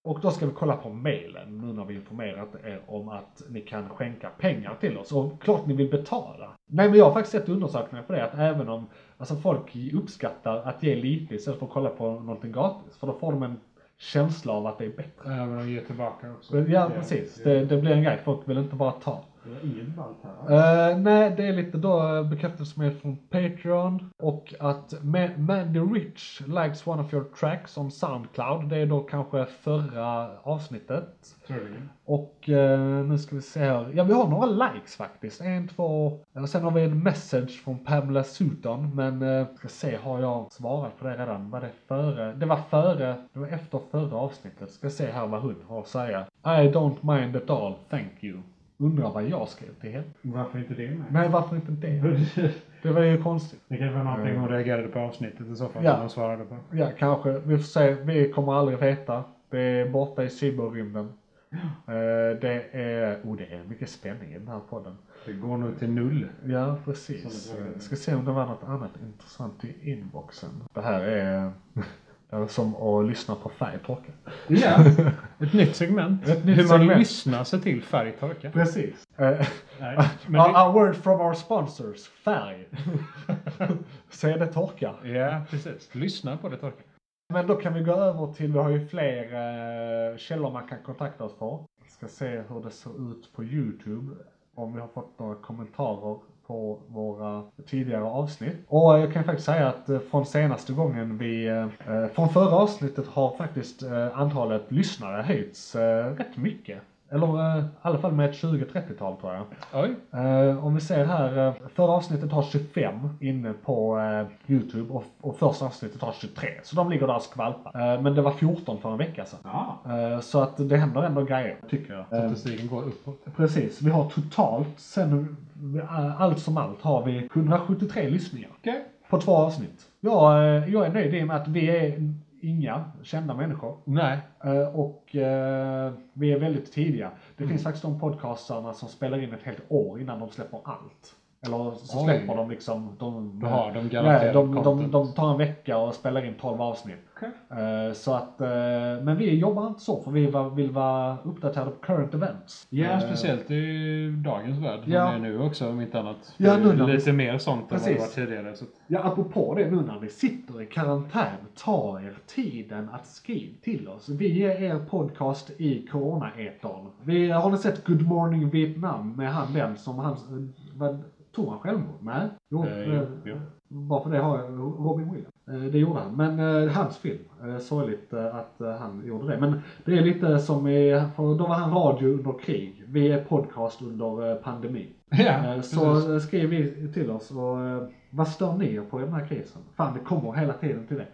Och då ska vi kolla på mailen nu när vi informerat er om att ni kan skänka pengar till oss. Och klart ni vill betala. Nej men jag har faktiskt sett undersökningar på det att även om alltså folk uppskattar att ge lite istället för att kolla på någonting gratis. För då får de en känsla av att det är bättre. Även de ger tillbaka också. Ja precis, det, det blir en grej. Folk vill inte bara ta. Det är inget ballt här. Eh, nej, det är lite då uh, bekräftelsemail från Patreon och att Ma- Mandy Rich likes one of your tracks on Soundcloud. Det är då kanske förra avsnittet. Troligen. Och eh, nu ska vi se här. Ja, vi har några likes faktiskt. En, två. Och sen har vi en message från Pamela Sutton. Men uh, ska se, har jag svarat på det redan? Var det före? Det var före, det var efter förra avsnittet. Ska se här vad hon har att säga. I don't mind at all, thank you. Undrar vad jag skrev till henne. Varför inte det med? Nej, varför inte det? Det var ju konstigt. Det kanske var någonting hon reagerade på avsnittet i så fall. Ja. Hon svarade på. Ja, kanske. Vi får se. Vi kommer aldrig veta. Det är borta i cyberrymden. Eh, det är, oh det är mycket spänning i den här podden. Det går nog till null. Ja, precis. Ska se om det var något annat intressant i inboxen. Det här är, Som att lyssna på färgtorka. Ja, ett nytt segment. Ett nytt Hur man segment. lyssnar sig till färgtorka. Precis. Eh, Nej, men det, our word from our sponsors, färg. Är det torka. ja, precis. Lyssna på det torka. Men då kan vi gå över till, vi har ju fler eh, källor man kan kontakta oss på. Ska se hur det ser ut på Youtube. Om vi har fått några kommentarer på våra tidigare avsnitt. Och jag kan faktiskt säga att eh, från senaste gången vi, eh, eh, från förra avsnittet har faktiskt antalet lyssnare höjts rätt mycket. Eller eh, i alla fall med ett 20-30-tal tror jag. Oj. Eh, om vi ser här, uh, förra avsnittet har 25 inne på eh, Youtube och, och första avsnittet har 23. Så de ligger där och skvalpar. Eh, men det var 14 för en vecka sedan. Ja. Eh, så att det händer ändå grejer, tycker jag. Eh, Statistiken går uppåt. precis, vi har totalt, sen eh, allt som allt, har vi 173 lyssningar. Okej. På två avsnitt. Jag, eh, jag är nöjd i och med att vi är inga kända människor. Nej. Eh, Och eh, vi är väldigt tidiga. Det finns faktiskt de podcastarna som spelar in ett helt år innan de släpper allt. Eller så Oj. släpper de liksom... De, har de nej, garanterat de, de, content. de tar en vecka och spelar in 12 avsnitt. Okej. Eh, Så att, eh, men vi jobbar inte så för vi va- vill vara uppdaterade på current events. Ja, Eh, speciellt i dagens värld. Ja. Ja. Är nu också om inte annat. Ja, nu är när vi- lite mer sånt än vad det Precis. var tidigare. Så. att- Ja, apropå det nu när ni sitter i karantän, ta er tiden att skriva till oss. Vi är er podcast i corona-etern. Vi, har ni sett Good Morning Vietnam med han den som han, vad, tog han självmord? Nej? Jo, Eh, eh, jo. bara för det har jag Robin Williams. Eh, det gjorde han. Men eh, hans film, eh, sorgligt eh, att han gjorde det. Men det är lite som i, för då var han radio under krig. Vi är podcast under eh, pandemi. Ja, precis. Så eh, skriv vi till oss och vad stör ni er på i den här krisen? Fan, det kommer hela tiden till det.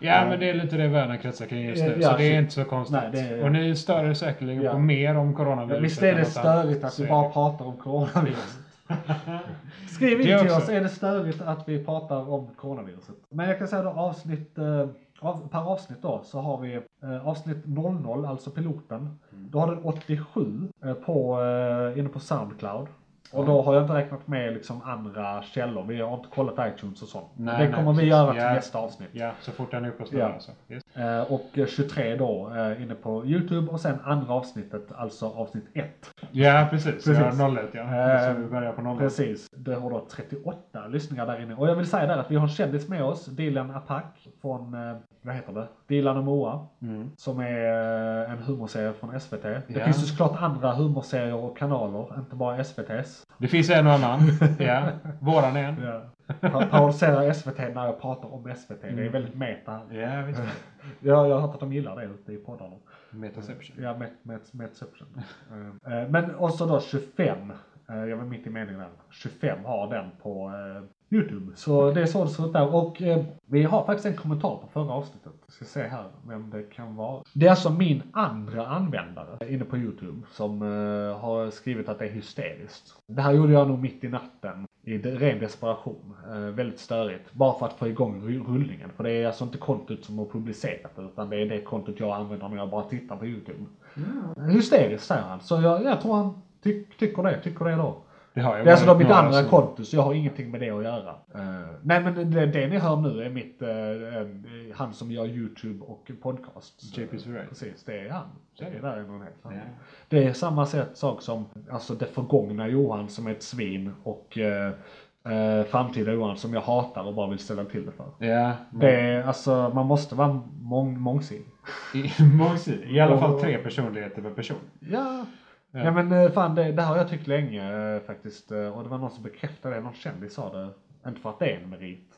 Ja, men det är lite det världen kretsar kring just nu. Ja, så det är inte så konstigt. Nej, är- Och ni stör er säkerligen Ja. på mer om coronaviruset. Visst är det störigt att vi bara pratar om coronavirus? Skriv in till oss, är det störigt att vi pratar om coronaviruset? Men jag kan säga då avsnitt, eh, av, per avsnitt då så har vi eh, avsnitt 00, alltså piloten. Mm. Då har den 87 eh, på, inne på Soundcloud. Och då har jag inte räknat med liksom andra källor. Vi har inte kollat iTunes och sånt. Nej, det nej, kommer vi precis. göra till Ja. nästa avsnitt. Ja, så fort den är uppe och. Ja. Så. Yes. Eh, Och eh, 23 då eh, inne på Youtube och sen andra avsnittet, alltså avsnitt 1. Ja, precis. Precis. Ja, 01 ja. Eh, så vi börjar på 01. Precis. Det har då 38 lyssningar där inne. Och jag vill säga där att vi har en kändis med oss, Dilan Apak från, eh, vad heter det? Dilan och Moa. Mm. Som är eh, en humorserie från SVT. Det Ja. finns ju såklart andra humorserier och kanaler, inte bara SVT's. Det finns en och annan. Ja, våran är en. Ja. Pa- Parodiserar SVT när jag pratar om SVT. Det Mm. är väldigt meta. Ja, visst. Jag, jag har hört att de gillar det ute i poddarna. Metaception. Ja, med exception. Eh, eh, Men också då 25, eh, jag var mitt i meningen där, 25 har den på eh, Youtube. Så det är så det ser ut där. Och eh, vi har faktiskt en kommentar på förra avsnittet. Jag ska se här vem det kan vara. Det är alltså min andra användare inne på Youtube som eh, har skrivit att det är hysteriskt. Det här gjorde jag nog mitt i natten i ren desperation. Eh, väldigt störigt. Bara för att få igång ru- rullningen. För det är alltså inte kontot som har publicerat det utan det är det kontot jag använder när jag bara tittar på Youtube. Hysteriskt säger han. Så jag, jag tror han ty tycker det. Tycker det då. Det har jag Det är alltså då mitt andra som- konto så jag har ingenting med det att göra. Eh, nej men det, det ni hör nu är mitt, eh, han som gör Youtube och podcast. JP's Variety. Precis, det är han. Det är där är någon helt annan. Ja. Det är samma sätt, sak som alltså det förgångna Johan som är ett svin och eh, eh, framtida Johan som jag hatar och bara vill ställa till det för. Ja, Det är, alltså man måste vara mång, mångsidig. i, mångsidig. I alla fall tre personligheter per person. Ja. Ja, men eh, fan det, det har jag tyckt länge eh, faktiskt. eh, Och det var någon som bekräftade det, någon kändis sa det. Inte för att det är en merit.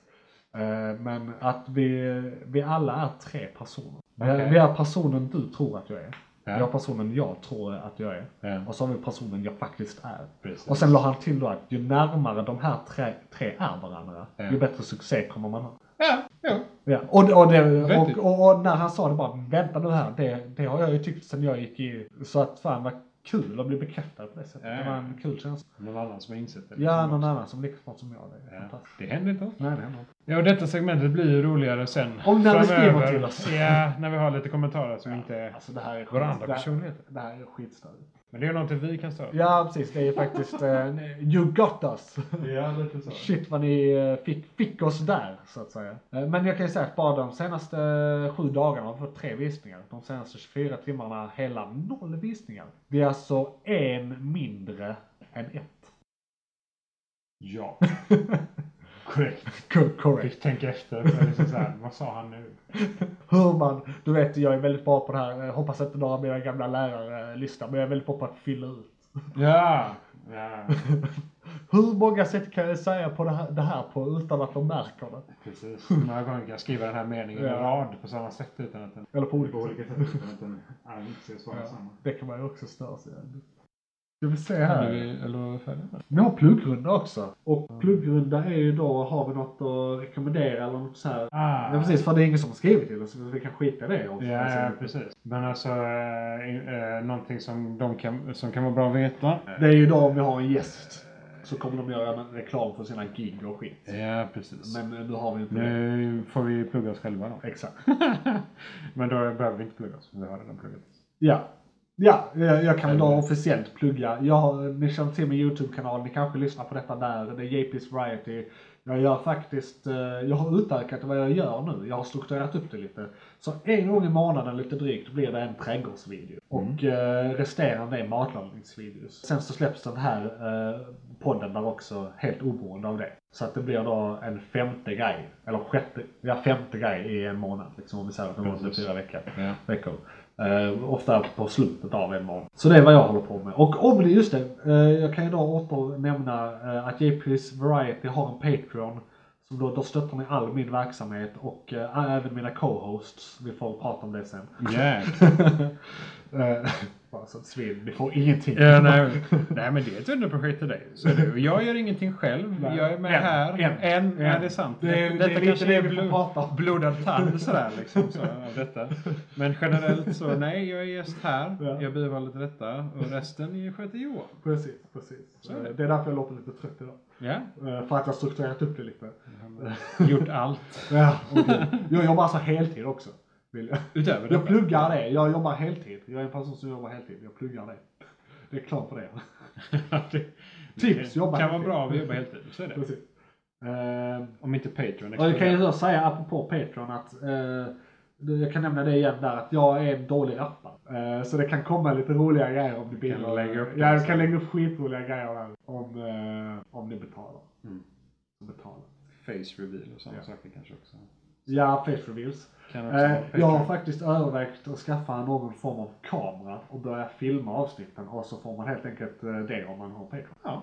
Men att vi, vi alla är tre personer. Okej. vi är personen du tror att jag är. Ja. Vi har personen jag tror att jag är. Ja. Och så har vi personen jag faktiskt är. Precis. Och sen la han till då att ju närmare de här tre, tre är varandra, Ja. ju bättre succé kommer man ha. Ja, jo. Ja, och, och, det, och, och när han sa det bara, vänta nu här, det, det har jag ju tyckt sen jag gick i, så att fan vad kul att bli bekräftad på det sättet. Ja, Det var en kul känsla. Någon annan som har insett det. Ja, någon annan som lika smart som jag. Det är Ja. Det händer inte ofta. Nej, det händer inte. Ja, och detta segmentet blir ju roligare sen. Om när framöver. skriver till oss. Ja, när vi har lite kommentarer som inte är Alltså det här är våra skit- andra det här- personligheter. Det här är skitstörigt. Men det är någonting vi kan störa. Ja, precis. Det är faktiskt uh, You got us. Ja, lite så. Shit vad ni eh, fick, fick oss där, så att säga. Eh, Men jag kan ju säga att bara de senaste sju dagarna har vi fått tre visningar. De senaste 24 timmarna hela noll visningar. Vi är alltså en mindre än ett. Ja. Korrekt. Correct. Fick tänka efter. Liksom så här, vad sa han nu? Hur man, du vet jag är väldigt bra på det här, jag hoppas inte några av mina gamla lärare lyssnar, men jag är väldigt bra på att fylla ut. Ja. ja. Hur många sätt kan jag säga på det här, det här på utan att de märker det? Precis. Några gånger kan jag skriva den här meningen i Ja. rad på samma sätt utan att den... Eller på olika På sätt. olika sätt utan att den anses vara Ja, samma. det kan man ju också störa sig. Ska vi se här. Eller vi med? Vi har pluggrunda också. Och pluggrunda är ju då, har vi något att rekommendera eller något så här. Ah. Ja precis, för det är ingen som har skrivit till oss, så vi kan skita i det. Och Ja, ja, precis. Men alltså, eh, eh, någonting som, de kan, som kan vara bra att veta. Det är ju då om vi har en gäst. Så kommer de göra en reklam för sina gig och skit. Ja, precis. Men eh, nu har vi inte nu får vi plugga oss själva då. Exakt. Men då behöver vi inte plugga oss, vi har redan pluggat. Ja. Ja, jag, kan då officiellt plugga. Jag ni känner till min YouTube-kanal, ni kanske lyssnar på detta där. Det är JP's Variety. Jag gör faktiskt, eh, jag har utökat vad jag gör nu. Jag har strukturerat upp det lite. Så en gång i månaden lite drygt blir det en trädgårdsvideo. Och eh, resterande är matlagningsvideos. Sen så släpps den här eh, podden där också helt oberoende av det. Så att det blir då en femte grej, eller sjätte, ja femte grej i en månad liksom om vi säger att det var fyra veckor. Ja. veckor. Eh, ofta på slutet av en månad. Så det är vad jag håller på med. Och om det, just det, eh, jag kan ju då åter nämna eh, att JP's Variety har en Patreon. Som då, då stöttar ni all min verksamhet och eh, även mina co-hosts. Vi får prata om det sen. Yeah. Bara så att svin, ni får ingenting. ja, nej, nej, men det är ett underprojekt till dig. Så du, jag gör ingenting själv. Nej. Jag är med En, här. en, en. en. Ja, det är sant. Det är- det är detta kanske det är blod, blodad tand sådär liksom. Så, detta. Men generellt så nej, jag är gäst här. Ja. Jag bidrar lite detta. Och resten sköter Johan. Precis, precis. Så det. Är därför jag låter lite trött idag. Ja, Eh, för att jag strukturerat upp det lite. gjort allt. Ja, okej. Jag jobbar alltså heltid också. Vill jag. Utöver Jag pluggar det. Jag jobbar heltid. Jag är en person som jobbar heltid. Jag pluggar det. Det är klart för det. det, Tips, det jobba kan vara heltid. bra om vi jobbar heltid. Så är det. Precis. Eh, Om inte Patreon och jag kan ju exploderar. då säga apropå Patreon att det- jag kan nämna det igen där att jag är en dålig rappare. Eh, så det kan komma lite roliga grejer om ni Kan lägga upp det Ja, jag kan lägga upp skitroliga grejer där. Om, eh, om ni betalar. Mm. betalar. Face reveal och sådana Ja. saker kanske också. Ja, face reveals. Eh, jag har faktiskt övervägt att skaffa någon form av kamera och börja filma avsnitten och så får man helt enkelt eh, det om man har Patreon. Ja.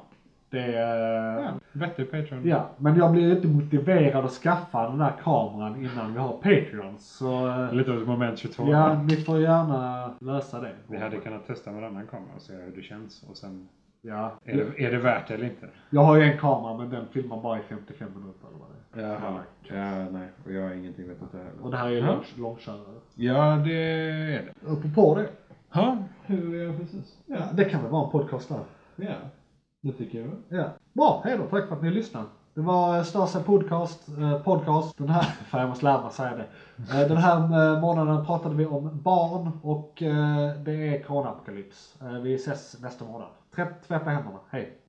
Det är... Ja, vettig Patreon. Ja, men jag blir inte motiverad att skaffa den där kameran innan vi har Patreon. Så eh, Lite av ett moment 22. ja, ni får gärna lösa det. Vi hade kunnat testa med en annan kamera och se hur det känns. Och sen, Ja. är det, är det värt det eller inte? Jag har ju en kamera men den filmar bara i 55 minuter eller vad det är. Jaha. Ja, nej. Och jag har ingenting vet inte Och det här är ju Ja. lång, långkörare. Ja, det är det. Apropå det. Ja, hur är precis? Ja, det kan väl vara en podcast där. Ja, det tycker jag. Ja. Bra, hej då. Tack för att ni lyssnade. Det var Största podcast, eh, podcast. Den här, fan jag måste lära mig säga det. Eh, den här eh, månaden pratade vi om barn och eh, det är coronapokalyps. Eh, vi ses nästa månad. Tvätta händerna, hej.